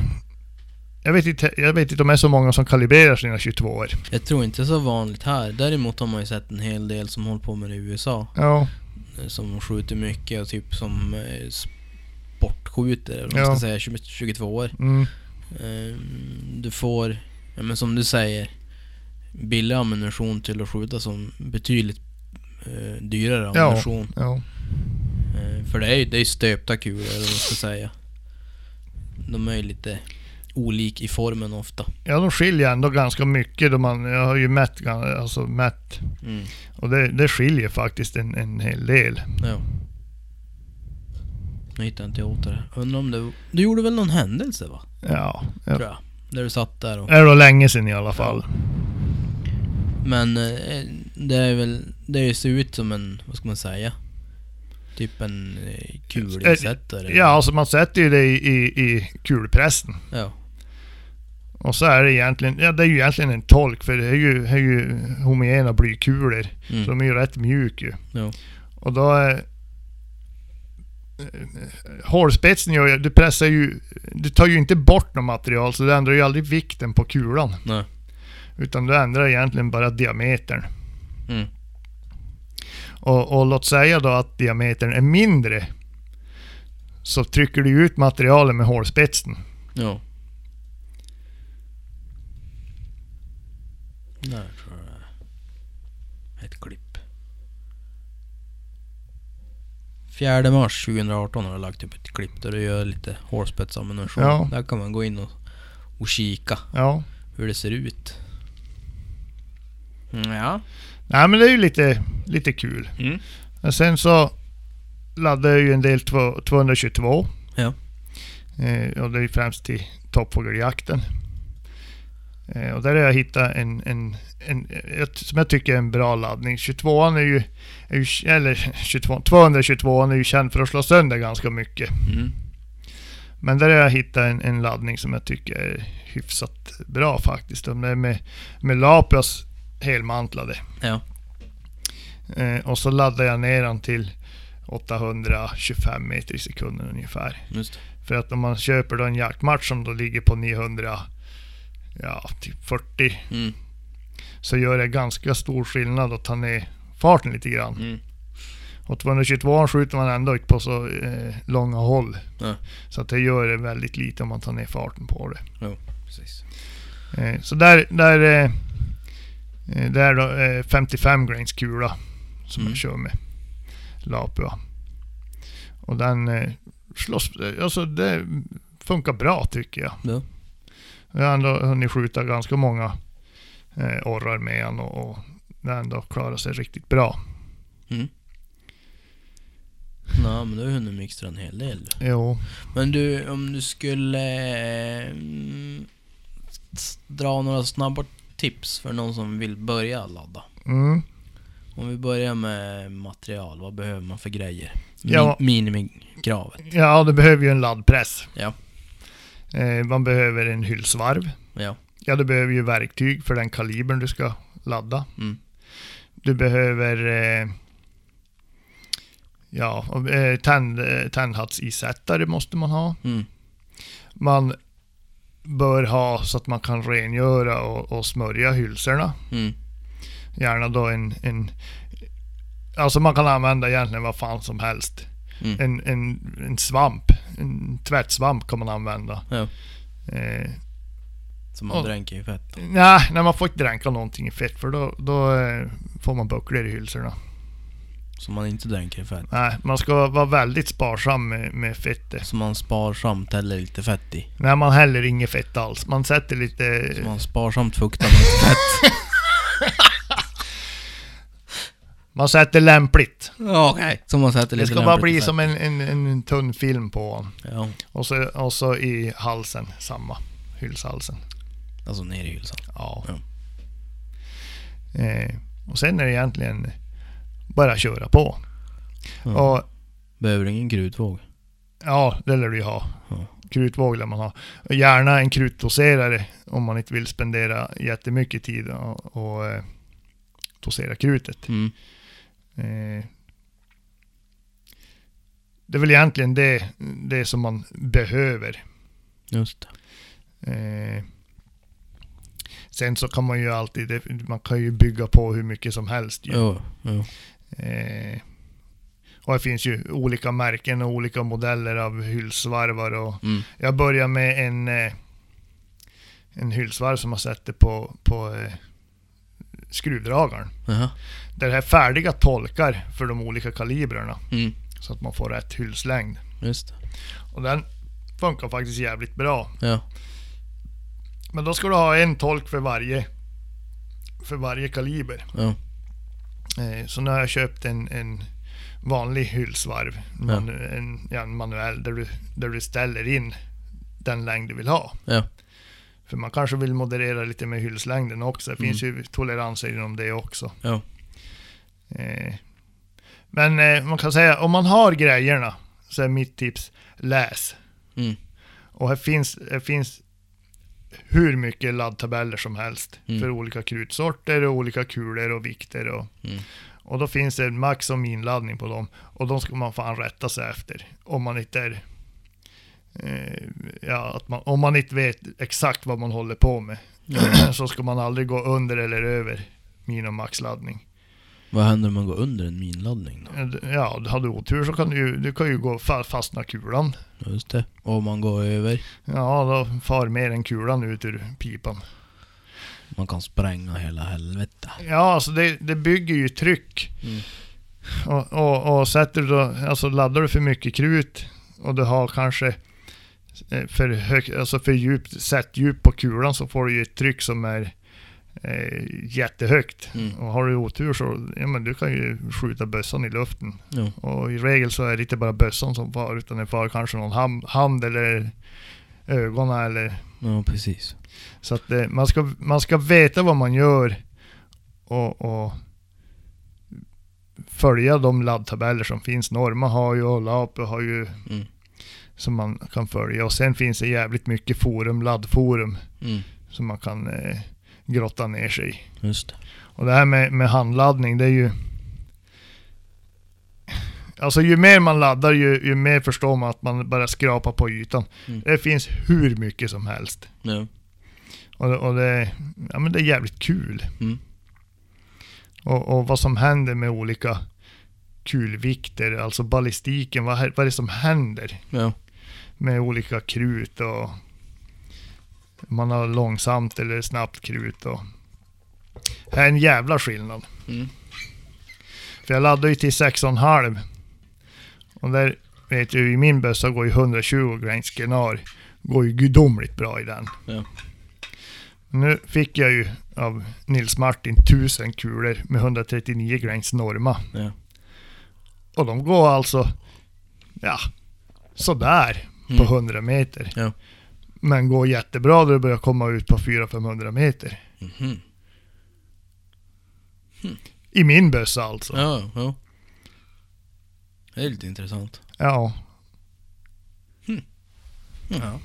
jag, vet inte, jag vet inte om det är så många som kalibrerar sina 22 år.
Jag tror inte så vanligt här. Däremot har man ju sett en hel del som håller på med det i USA.
Ja,
Som skjuter mycket och typ som eh, sportskjuter, eller vad man
Ja.
ska säga, 20 22 år.
mm,
Ehm, Du får, ja, men som du säger, billig ammunition till att skjuta som betydligt eh, dyrare
Ja.
ammunition.
ja.
Eh, för det är ju det är stöpta kulor, eller vad man ska säga. De är ju lite olik i formen ofta.
Ja, de skiljer ändå ganska mycket. Då man, jag har ju mätt, alltså mätt
Mm.
och det, det skiljer faktiskt en, en hel del.
Ja. Nu hittar jag inte åt det. Undrar om det... Du gjorde väl någon händelse va?
Ja, ja.
Tror jag. Där du satt där och...
det då länge sedan i alla fall.
Men eh, det är väl... Det ser ut som en... Vad ska man säga? Typ en eh, kulinsättare.
Ja, alltså man sätter ju det i, i, i kulpressen.
Ja.
Och så är det egentligen, ja det är ju egentligen en tolk för det är ju, är ju homogena blykulor. Så
Mm.
de är ju rätt mjuka ju.
Ja.
Och då är... Hålspetsen gör du pressar ju, du tar ju inte bort något material så du ändrar ju aldrig vikten på kulan.
Nej.
Utan du ändrar egentligen bara diametern.
Mm.
Och, och låt säga då att diametern är mindre. Så trycker du ut materialet med hålspetsen.
Ja. Där tror jag det är. Ett klipp. 4 mars 2018 har jag lagt upp ett klipp där du gör lite hårspetsammunition.
Ja.
Där kan man gå in och, och kika
Ja.
hur det ser ut. Mm, ja.
Nej men det är ju lite, lite kul.
Mm.
Men sen så laddade jag ju en del två- 222.
Ja.
Eh, och det är främst till toppfågeljakten. Eh, och där har jag hittat en, en, en, som jag tycker är en bra laddning. 22 är ju, är ju eller 22, 222 är ju känd för att slå sönder ganska mycket.
Mm.
Men där har jag hittat en, en laddning som jag tycker är hyfsat bra faktiskt. De är med, med Lapias helmantlade.
Ja.
Eh, och så laddar jag ner den till 825 meter i sekunden ungefär. För att om man köper då en jaktmatch som då ligger på 900, ja typ 40,
Mm.
så gör det ganska stor skillnad att ta ner farten lite grann.
Mm.
Och 222 skjuter man ändå inte på så eh, långa håll.
Ja.
Så att det gör det väldigt lite om man tar ner farten på det.
Precis.
Eh, så där, där, eh, eh, det är då eh, 55 grains kula som
Mm.
jag kör med Lapua. Och den eh, slåss, alltså det funkar bra tycker jag.
Ja.
Jag har ändå hunnit skjuta ganska många eh, orrar med den och, och det har ändå klarat sig riktigt bra.
Mm. Nej men du har hunnit mixtra en hel del du.
Jo,
Men du, om du skulle s- dra några snabba tips för någon som vill börja ladda.
mm.
Om vi börjar med material, vad behöver man för grejer? Min,
Ja.
Minimikravet.
ja det behöver ju en laddpress.
Ja.
Eh, man behöver en hylsvarv.
Ja.
Ja, du behöver ju verktyg för den kalibern du ska ladda.
Mm.
Du behöver eh, ja, eh, tänd, tändhattsisättare måste man ha.
Mm.
Man bör ha så att man kan rengöra och, och smörja hylsorna.
Mm.
Gärna då en, en... Alltså man kan använda egentligen vad fan som helst.
Mm.
En, en, en svamp, en tvättsvamp kan man använda.
Ja.
Eh,
Som man
Och-
dränker i fett.
nej, nej, man får inte dränka någonting i fett för då, då eh, får man bucklor i hylsorna.
Som man inte dränker i fett.
Nej, man ska vara väldigt sparsam med, med fettet.
Som man sparsamt häller lite fett i.
Nej, man häller inget fett alls. Man sätter lite...
Som man sparsamt fuktar med fett.
Man sätter lämpligt.
Ja, okej. Som man sätter
Det
lite
ska bara bli som en, en, en tunn film på.
Ja,
Och så, och så i halsen, samma. Hylshalsen.
alltså ner i hylsan.
Ja.
Ja.
Eh, och sen är det egentligen bara köra på.
Ja.
Och
Behöver ingen krutvåg.
ja, det lär du ju ha.
Ja.
Krutvåg lär man ha. Gärna en krutdoserare om man inte vill spendera jättemycket tid och, och eh, dosera krutet.
Mm.
Eh, det är väl egentligen det, det som man behöver.
Just det.
Eh, sen så kan man ju alltid, man kan ju bygga på hur mycket som helst ju.
Jo, jo.
Eh, och det finns ju olika märken och olika modeller av hylsvarvar och
Mm.
jag börjar med en, en hylsvarv som man sätter på, på eh, skruvdragaren.
Jaha.
Där det här färdiga tolkar för de olika kalibrerna
Mm.
så att man får rätt hylslängd.
Just.
Och den funkar faktiskt jävligt bra.
Ja.
Men då ska du ha en tolk för varje, för varje kaliber.
Ja.
Eh, så nu har jag köpt en, en vanlig hylsvarv. Manu, en, ja, en manuell där du, där du ställer in den längd du vill ha.
Ja.
För man kanske vill moderera lite med hylslängden också. Det
Mm.
finns ju toleranser inom det också.
Ja.
Eh, men eh, man kan säga, om man har grejerna så är mitt tips, läs.
Mm.
Och här finns, här finns hur mycket laddtabeller som helst
Mm.
för olika krutsorter och olika kulor och vikter. Och,
Mm.
och då finns det max och minladdning på dem. Och de ska man fan rätta sig efter. Om man inte är... Eh, ja, man, om man inte vet exakt vad man håller på med.
Ja.
så ska man aldrig gå under eller över min och maxladdning.
Vad händer om man går under en minladdning då?
Ja, har du otur så kan du ju, du kan ju gå fa- fastna kulan.
Just det. Och om man går över?
Ja, då far mer än kulan ut ur pipan.
Man kan spränga hela helvete.
Ja, alltså det, det bygger ju tryck.
Mm.
Och, och, och sätter du då, alltså laddar du för mycket krut och du har kanske eh, för högt, alltså för djupt, sätt djup på kulan så får du ju ett tryck som är eh, jättehögt.
Mm.
Och har du otur så, ja men du kan ju skjuta bössan i luften.
Ja.
Och i regel så är det inte bara bössan som far utan det far kanske någon ham, hand eller ögonen eller
ja, precis.
så att det, man, ska, man ska veta vad man gör och, och följa de laddtabeller som finns. Norma har ju och Lape har ju
Mm.
som man kan följa. Och sen finns det jävligt mycket forum, laddforum
Mm.
som man kan eh, grotta ner sig i.
Just det.
Och det här med, med handladdning, det är ju... Alltså ju mer man laddar ju, ju mer förstår man att man bara skrapar på ytan.
Mm.
Det finns hur mycket som helst.
Ja.
Och, det- och det, ja, men det är jävligt kul.
Mm.
Och, och vad som händer med olika kulvikter, alltså ballistiken, vad, vad är det som händer
Ja.
med olika krut och man har långsamt eller snabbt krut och här är en jävla skillnad.
Mm.
För jag laddar ju till 6,5 och där vet du i min bössa går ju 120 grains genar. Går ju gudomligt bra i den.
Ja.
Nu fick jag ju av Nils Martin 1000 kulor med 139 grains norma.
Ja.
Och de går alltså, ja, sådär på
Mm.
100 meter.
Ja.
Men går jättebra då det börjar komma ut på 400-500 meter.
Mhm.
I min bössa alltså.
Ja, ja. Det är lite intressant.
Ja.
Ja.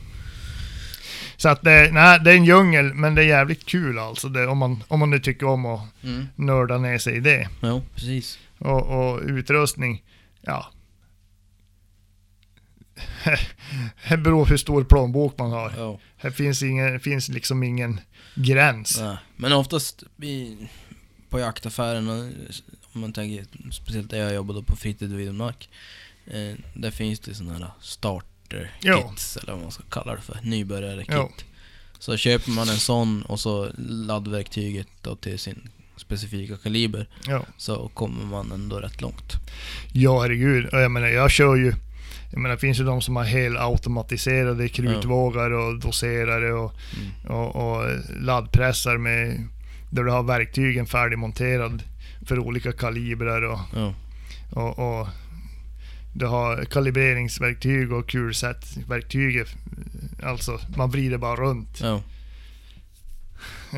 Så att det, nej, det är en djungel, men det är jävligt kul alltså. Det, om, man, om man nu tycker om att
Mm.
nörda ner sig i det.
Ja, precis.
Och, och utrustning, ja. Det beror på hur stor plånbok man har.
Ja.
Här finns, ingen, finns liksom ingen gräns.
Nej. Men oftast i, på jaktaffärerna, om man tänker speciellt där jag jobbade på fritid vid mark. Eh, där finns det sådana här starter
Jo.
kits eller vad man ska kalla det för. Nybörjare
Jo.
Så köper man en sån och så laddverktyget då till sin specifika kaliber
Ja.
så kommer man ändå rätt långt.
Ja, herregud. Och jag menar, jag kör ju... Jag menar, det finns ju de som har helautomatiserade krutvågar och doserare och,
Mm.
och, och laddpressar med... Där du har verktygen färdigmonterad för olika kalibrar och,
Ja.
och, och du har kalibreringsverktyg och kulsättverktyg. Alltså, man vrider bara runt.
Ja.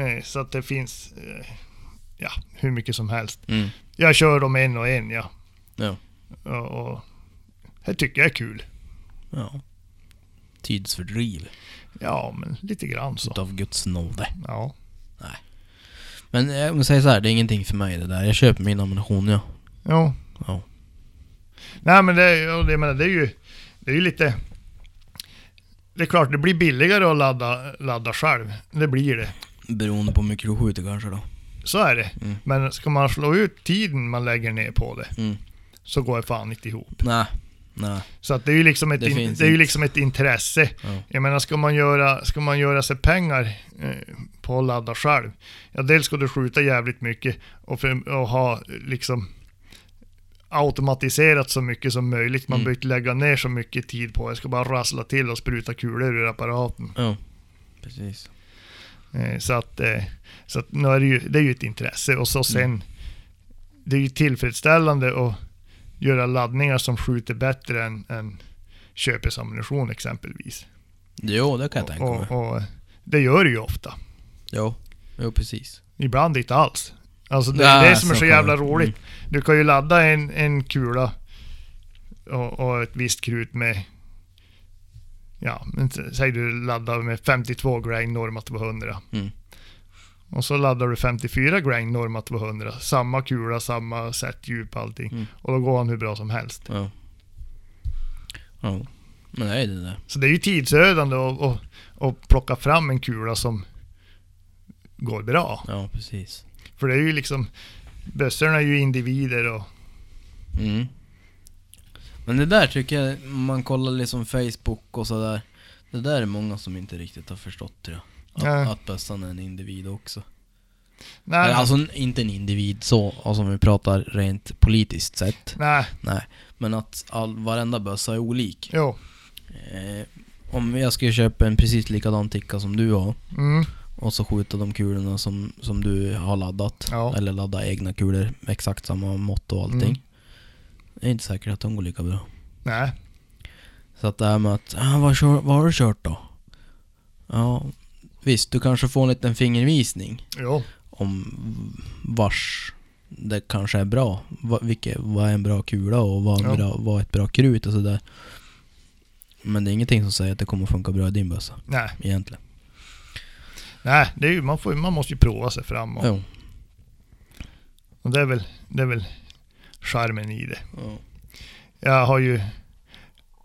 Eh, Så att det finns eh, ja, hur mycket som helst.
Mm.
Jag kör dem en och en, ja.
Ja.
Och, och det tycker jag är kul.
Ja. Tidsfördriv
Ja, men lite grann så.
utav Guds nåde.
Ja.
Men jag måste säga så här, det är ingenting för mig det där. Jag köper min ammunition ja.
Jo.
Ja.
Nej men det, ja, det, menar, det är ju det är ju lite... Det är klart, det blir billigare att ladda, ladda själv. Det blir det.
Beroende på hur mycket du skjuter kanske då.
Så är det.
Mm.
Men ska man slå ut tiden man lägger ner på det,
Mm.
så går det fan inte ihop.
Nej. Nej.
Så att det är ju liksom ett,
Det
in, det är ju liksom ett intresse.
Ja.
Jag menar, ska man göra, ska man göra sig pengar eh, på att ladda själv, ja dels ska du skjuta jävligt mycket och, för, och ha liksom automatiserat så mycket som möjligt. Man
Mm.
behöver inte lägga ner så mycket tid på det. Jag ska bara rassla till och spruta kulor ur apparaten.
Ja. Precis.
Eh, så att, eh, så att nu är det, ju, det är ju ett intresse. Och så sen,
Mm.
det är ju tillfredsställande att göra laddningar som skjuter bättre än, än köpesammunition exempelvis.
Jo, det kan jag tänka mig.
Och, och det gör det ju ofta.
Jo. Jo, precis.
Ibland inte alls. Alltså det är det som är
så
jävla roligt. Du kan ju ladda en, en kula och, och ett visst krut med Ja, men säg du laddar med 52 grain norma 200.
Mm.
Och så laddar du 54 grain norma 200. Samma kula, samma sätt, djup, allting.
Mm.
Och då går han hur bra som helst.
Ja. Ja. Men det är det där.
Så det är ju tidsödande att, att, att plocka fram en kula som går bra.
Ja, precis.
För det är ju liksom Bössorna är ju individer och
Mm. Men det där tycker jag, om man kollar liksom Facebook och sådär. Det där är många som inte riktigt har förstått tror jag. Att, att bössan är en individ också.
Nej,
alltså inte en individ så, alltså om vi pratar rent politiskt sett.
nej,
Nej. Men att all, varenda bössa är olik.
jo.
Eh, om jag skulle köpa en precis likadan ticka som du har
Mm,
och så skjuta de kulorna som, som du har laddat.
Ja.
Eller ladda egna kulor, exakt samma mått och allting.
Mm.
Det är inte säkert att de går lika bra.
nej.
Så att det här med att, ah, vad, kör, vad har du kört då? Ja, visst, du kanske får en liten fingervisning
Jo.
om vars det kanske är bra. Va, vilket, vad är en bra kula och vad, är
Ja.
bra, vad är ett bra krut och sådär. Men det är ingenting som säger att det kommer funka bra i din bössa,
Nej,
egentligen.
nej. Det är ju, man, får, man måste ju prova sig fram. Och,
Jo.
och det, är väl, det är väl charmen i det.
Ja.
Jag har ju...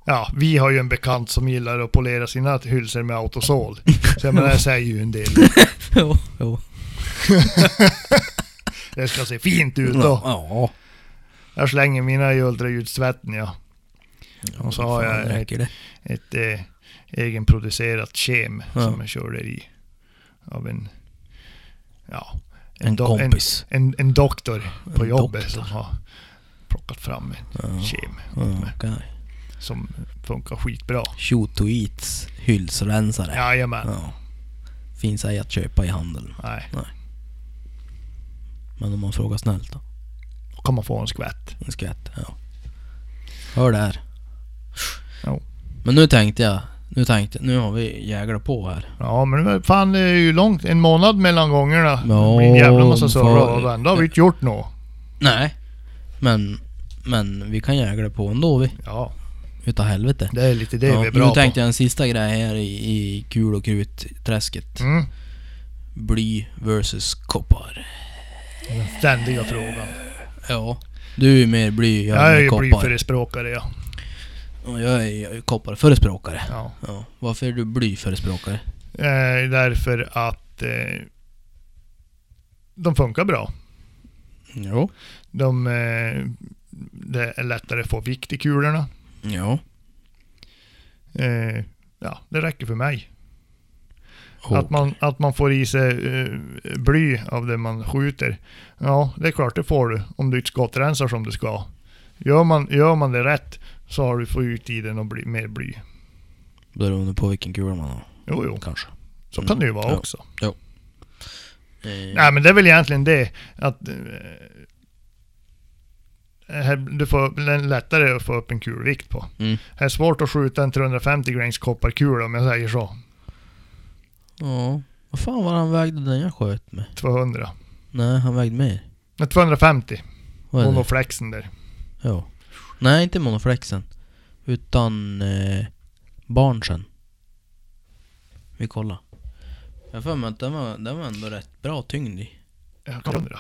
Ja, vi har ju en bekant som gillar att polera sina hylsor med autosol. Så jag menar, det säger ju en del.
jo, jo.
Det ska se fint ut då.
Ja.
Jag slänger mina i ultraljudstvätten ja. Och så har jag
räcker det.
Ett eh, egenproducerat kem
Ja.
som jag körde i. Av en... Ja.
En
do-
kompis.
En, en, en doktor på
En
jobbet
doktor.
som har plockat fram en
Ja.
kem.
Ja, okej.
Som funkar skitbra.
Shoot to eats hylsrensare.
Jajamän.
Ja. Finns ej att köpa i handeln.
Nej,
Men om man frågar snällt då?
då kan man få en skvätt.
En skvätt, ja. Hör där.
Jo.
Men nu tänkte jag, nu tänkte nu har vi jäglat på här.
Ja men fan det är ju långt, en månad mellan gångerna.
Ja,
det blir en jävla massa
för-
och ändå har vi inte gjort något.
Nej. Men, men vi kan jägla på ändå vi.
Ja,
Utav helvete.
det är lite det
ja,
vi är bra
nu tänkte
på.
jag en sista grej här i, i kul och krutträsket.
Mm.
Bly versus koppar.
Den ständiga frågan.
Ja. Du är mer bly, jag
Jag
är
ju blyförespråkare ja.
Och jag är, jag är kopparförespråkare.
ja.
Ja. Varför är du blyförespråkare?
Eh, därför att eh, de funkar bra.
Jo.
De, eh, det är lättare att få vikt i kulorna.
Ja.
Eh, ja, det räcker för mig. Att, man, att man får i sig eh, bly av det man skjuter. Ja, det är klart det får du om du inte skottrensar som du ska. Gör man, gör man det rätt så har du fått ut i den och bli, mer bly.
Beroende på vilken kula man har.
Jo, jo.
Kanske.
Så kan det ju vara
Ja.
också.
Eh,
Nej men det är väl egentligen det att eh, här, du får lättare att få upp en kulvikt på.
Mm.
Det är svårt att skjuta en 350 grains kopparkula om jag säger så.
Ja. Vad fan var han vägde den jag sköt med?
200.
Nej, han vägde mer.
Nej, 250.
Vad är det?
Monoflexen där.
Ja. Nej, inte monoflexen. Utan eh, barnsen. Vi kollar. Jag har för mig att den var, den var ändå rätt bra tyngd i.
Ja, 200.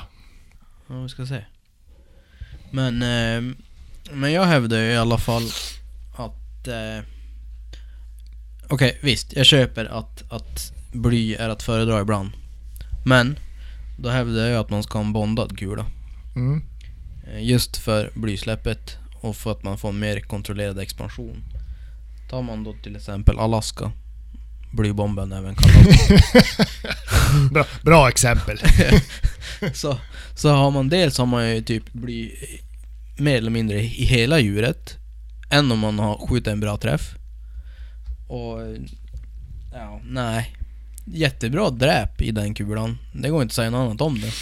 Ja, vi ska se. Men, eh, men jag hävdar ju i alla fall att... Eh, Okej, visst. Jag köper att, att bly är att föredra ibland. Men, då hävdar jag att man ska ha en bondad kula.
Mm.
Eh, Just för blysläppet och för att man får mer kontrollerad expansion. Tar man då till exempel Alaska, blybomben även kallad,
Bra, bra exempel.
så, så har man dels har man ju typ blivit mer eller mindre i hela djuret. Än om man har skjutit en bra träff. Och ja, nej. Jättebra dräp i den kulan. Det går inte att säga något annat om det.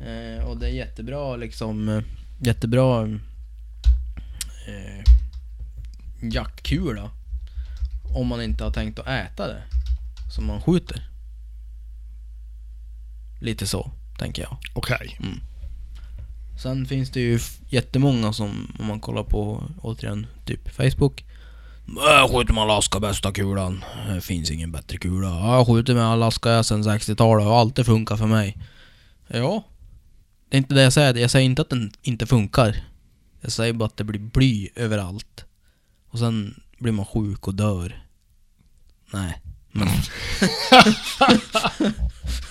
Eh, och det är jättebra liksom, eh, jättebra eh, jaktkula. Om man inte har tänkt att äta det som man skjuter. Lite så, tänker jag.
Okej.
Sen finns det ju jättemånga som, om man kollar på, återigen, typ Facebook. Jag skjuter med Alaska bästa kulan. Det finns ingen bättre kula. Ja, Jag skjuter med Alaska sen 60-talet och alltid funkar för mig. Ja. Det är inte det jag säger. Jag säger inte att den inte funkar. Jag säger bara att det blir bly överallt. Och sen blir man sjuk och dör. Nej. Men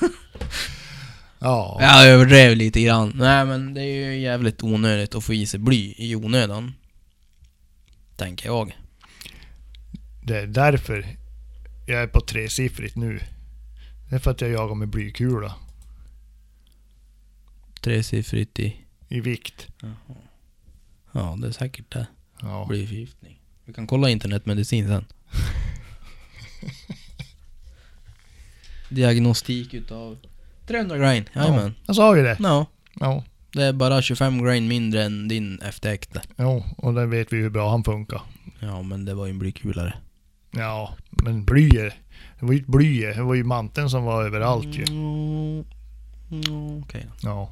Ja.
jag överdrev lite grann. Nej men det är ju jävligt onödigt att få i sig bly i onödan. Tänker jag.
Det är därför jag är på tresiffrigt nu. Det är för att jag jagar med blykula.
Tresiffrigt i...
I vikt.
Ja, det är säkert det.
Ja.
Blyförgiftning. Vi kan kolla internetmedicin sen. Diagnostik utav 300 grain. Jajamän.
Jag sa ju det.
Ja.
Ja.
Det är bara 25 grain mindre än din efteräkte.
Jo, och där vet vi hur bra han funkar.
Ja, men det var ju en blykulare.
Ja, men blyet. Det var ju ett bly. Det var ju manteln som var överallt ju.
Mm, mm, Okej då.
Ja.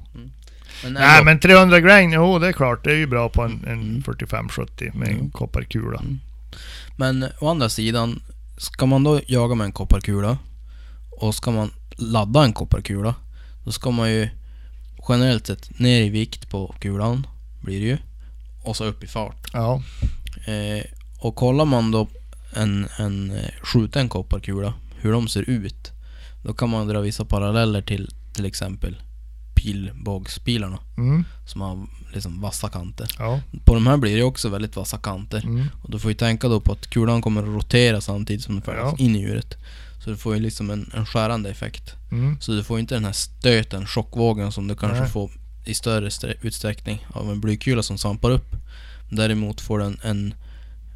Men
Nej
ändå.
men 300 grain, jo det är klart. Det är ju bra på en, en
Mm.
45-70 med en
Mm.
kopparkula.
Mm. Men å andra sidan, ska man då jaga med en kopparkula och ska man ladda en kopparkula, då ska man ju generellt sett ner i vikt på kulan, blir det ju, och så upp i fart.
Ja.
Eh, och kollar man då en, en eh, skjuten kopparkula, hur de ser ut, då kan man dra vissa paralleller till till exempel pilbågspilarna
Mm.
som har liksom vassa kanter.
Ja.
På de här blir det också väldigt vassa kanter.
Mm.
Och du får ju tänka då på att kulan kommer att rotera samtidigt som den färdas
Ja.
in i djuret. Så du får ju liksom en, en skärande effekt.
Mm.
Så du får inte den här stöten, chockvågen som du kanske
Nej.
får i större utsträckning av en blykula som svampar upp. Däremot får den en,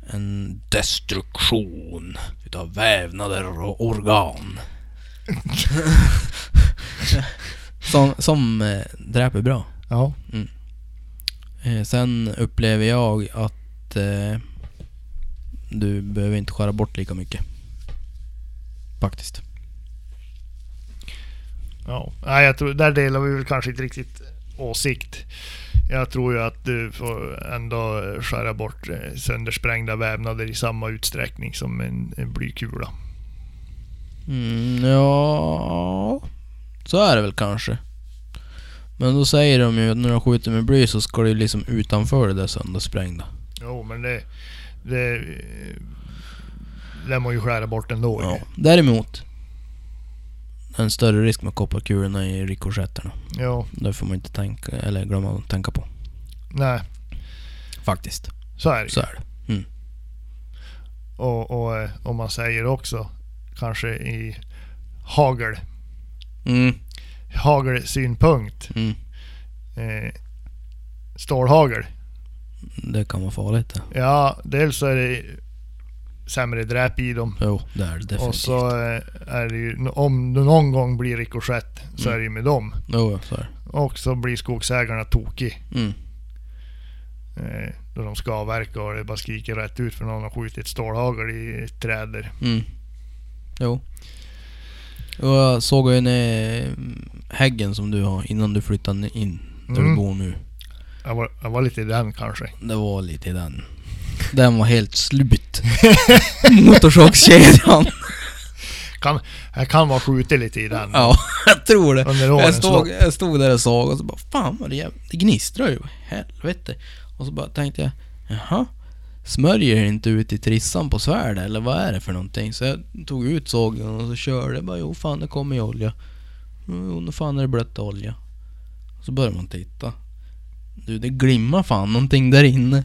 en destruktion utav vävnader och organ. som som eh, dräper bra.
Ja.
Eh, sen upplever jag att eh, du behöver inte skära bort lika mycket. Faktiskt.
Ja. Nej, jag tror, där delar vi väl kanske inte riktigt åsikt. Jag tror ju att du får ändå skära bort eh, söndersprängda vävnader i samma utsträckning som en, en blykula.
Mm, ja, så är det väl kanske. Men då säger de ju att när de skjuter med bly så ska det ju liksom utanför det där söndersprängda.
Jo, men det... Det lär man ju skära bort ändå.
Ja. Däremot, en större risk med kopparkulorna i rikoschetterna.
Ja.
Det får man inte tänka, eller glömma att tänka på.
Nej,
Faktiskt.
så är det
Så är det.
Och, och eh, om man säger också kanske i hagel.
Mm,
Hagelsynpunkt.
mm.
Eh, stålhagel.
Det kan vara farligt det.
Ja, dels är det sämre dräp i dem.
Jo, det är det definitivt.
Och så eh, är det ju, om det någon gång blir rikoschett så
Mm.
är det ju med dem.
Jo, så är.
Och så blir skogsägarna tokig.
Mm.
Eh, då de ska avverka och det bara skriker rätt ut för någon har skjutit stålhagel i ett träd där.
Mm. Jo. Och jag såg ju ner häggen som du har innan du flyttade in där du
Mm.
bor nu.
Jag var, jag var lite i den kanske.
Det var lite i den. Den var helt slut. Motorsågskedjan.
Kan, jag kan vara skjutit lite i den.
Ja, jag tror det.
Under
Jag stod, jag stod där och såg och så bara Fan vad det, jäv- det gnistrar ju. Helvete. Och så bara tänkte jag Jaha? Smörjer det inte ut i trissan på svärd eller vad är det för någonting? Så jag tog ut sågen och så körde jag bara Jo fan det kommer ju olja. Jo nu fan är det blött olja. Så börjar man titta. Du det glimmar fan någonting där inne.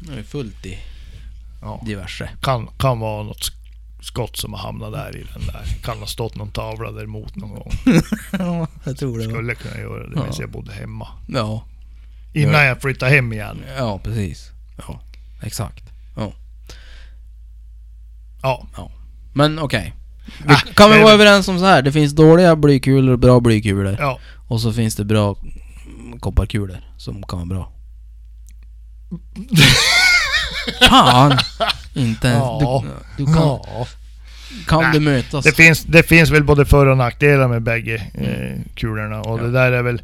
Det är fullt i
Ja.
diverse.
Kan, kan vara något sk- skott som har hamnat där i den där. Kan ha stått någon tavla där emot någon gång.
Ja, jag tror det.
Skulle kunna göra det medan
Ja.
jag bodde hemma.
Ja,
Innan
Ja.
jag flyttade hem igen.
ja precis. Ja, exakt.
Ja.
Men okej. Vi
Ah,
kan vi vara överens om så här. Det finns dåliga blykulor och bra blykulor.
Ja.
Och så finns det bra kopparkulor som kan vara bra. Fan! Inte ens...
Ja.
Du, du kan,
ja.
kan du mötas?
Det finns, det finns väl både för och nackdelar med bägge eh, kulorna. Och
Ja.
det där är väl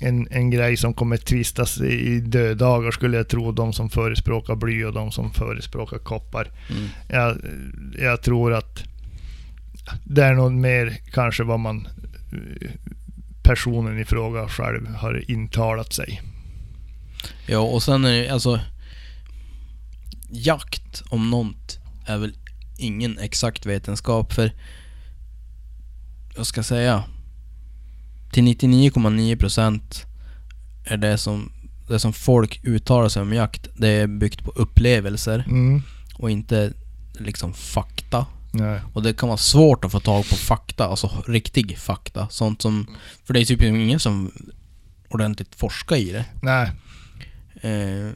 en, en grej som kommer tvistas i, döddagar skulle jag tro. De som förespråkar bly och de som förespråkar koppar.
Mm.
Jag, jag tror att det är nog mer kanske vad man eh, personen i fråga själv har intalat sig.
Ja, och sen är det alltså... Jakt om något är väl ingen exakt vetenskap för... Jag ska säga... Till 99,9% är det som, det som folk uttalar sig om jakt, det är byggt på upplevelser
Mm.
och inte liksom fakta.
Nej.
Och det kan vara svårt att få tag på fakta, alltså riktig fakta. Sånt som... För det är typ ingen som ordentligt forskar i det.
Nej.
Eh,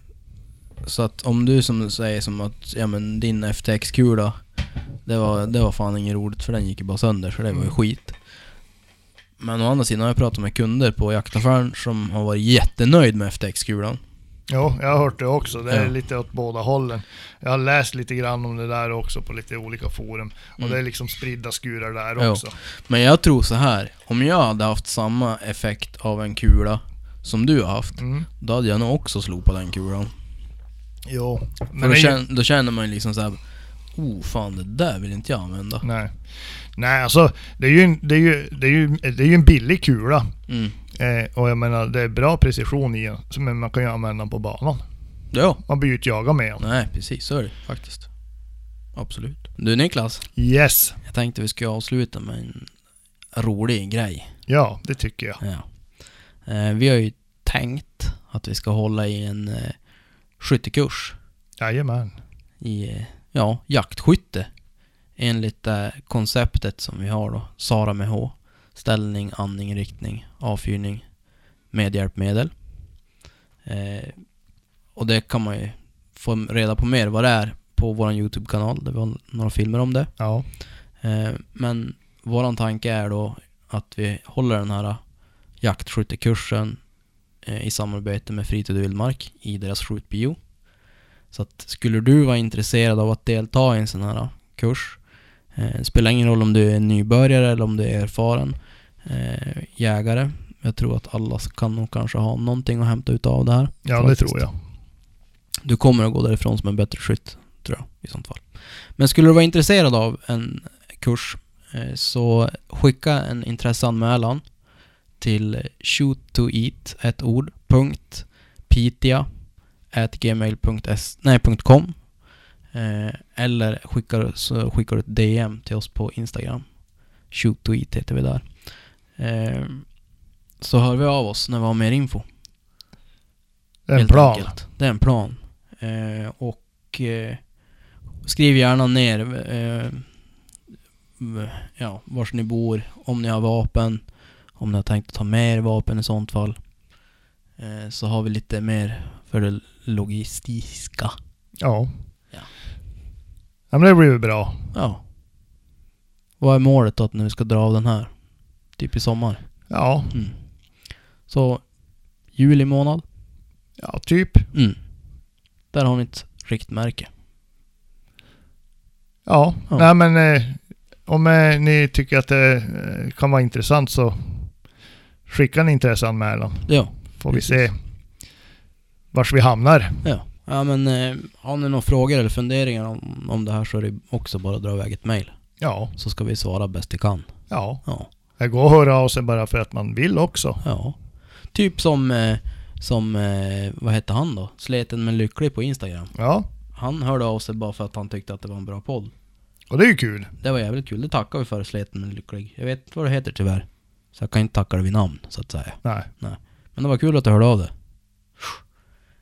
så att om du som säger som att, ja men din FTX-kula, det var, det var fan inget roligt för den gick ju bara sönder så det var ju
Mm.
skit. Men å andra sidan har jag pratat med kunder på jaktaffären som har varit jättenöjd med FTX-kulan.
Jo, jag har hört det också. Det är
Ja.
lite åt båda hållen. Jag har läst lite grann om det där också på lite olika forum. Och
Mm.
det är liksom spridda skurar där
Jo.
också.
Men jag tror så här. om jag hade haft samma effekt av en kula som du har haft,
Mm.
då hade jag nog också slopat den kulan.
Jo.
För
Men
då,
det är ju,
känner, då känner man ju liksom såhär, oh fan det där vill inte jag använda.
nej. Nej, alltså det är ju en, det är ju, det är ju, det är ju en billig kula.
Mm.
Eh, och jag menar, det är bra precision i den. så- Men man kan ju använda den på banan.
Ja,
Man blir ju inte jagad med den.
nej precis så är det faktiskt. Absolut. Du Niklas,
Yes.
jag tänkte vi skulle avsluta med en rolig grej.
Ja, det tycker jag.
Ja. Eh, vi har ju tänkt att vi ska hålla i en eh, skyttekurs
Jajamän.
i, eh, ja, jaktskytte. Enligt det konceptet som vi har då, SARA med H. Ställning, andning, riktning, avfyrning, medhjälpmedel. Eh, och det kan man ju få reda på mer vad det är på vår YouTube-kanal. Det var några filmer om det.
Ja.
Eh, men våran tanke är då att vi håller den här jaktskyttekursen eh, i samarbete med Fritid och Vildmark i deras skjutbio. Så att skulle du vara intresserad av att delta i en sån här kurs, eh, det spelar ingen roll om du är nybörjare eller om du är erfaren eh, jägare. Jag tror att alla kan nog kanske ha någonting att hämta ut av det här.
Ja, det
Faktiskt.
tror jag.
Du kommer att gå därifrån som en bättre skytt, tror jag, i sånt fall. Men skulle du vara intresserad av en kurs, eh, så skicka en intresseanmälan till shoottoeat, ett ord, punkt, pitia, at gmail.s, nej, punkt .com. Eh, eller skickar, så skickar du ett DM till oss på Instagram. Shoottoeat heter vi där. Eh, så hör vi av oss när vi har mer info.
Det är en plan.
enkelt. Det är en plan. Eh, och eh, skriv gärna ner eh, ja, vars ni bor, om ni har vapen, om ni har tänkt att ta med er vapen i sånt fall. Eh, så har vi lite mer för det logistiska.
Ja.
Ja.
Ja, men det blir ju bra.
Ja. Vad är målet då att när vi ska dra av den här? Typ i sommar.
Ja,
Mm. Så juli månad.
Ja, typ.
Mm. Där har ni ett riktmärke.
Ja,
Ja.
nej men eh, om eh, ni tycker att det eh, kan vara intressant så skicka en intresseanmälan.
Ja.
Får vi se vars vi hamnar.
Ja. Ja men eh, har ni några frågor eller funderingar om, om det här så är det också bara att dra iväg ett mail.
Ja,
Så ska vi svara bäst vi kan.
ja.
Ja.
Det går att höra av sig bara för att man vill också.
Ja. Typ som, eh, som eh, vad hette han då? Sleten men lycklig på Instagram.
Ja,
Han hörde av sig bara för att han tyckte att det var en bra podd.
och det är ju kul.
Det var jävligt kul. Det tackar vi för, Sleten men lycklig. Jag vet vad det heter tyvärr. Så jag kan inte tacka det vid namn, så att säga.
Nej.
Men det var kul att du hörde av dig.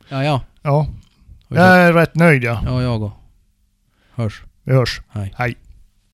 Ja, ja.
Ja, jag är rätt nöjd ja.
Ja, jag och. Hörs.
Vi hörs.
Hej.
Hej.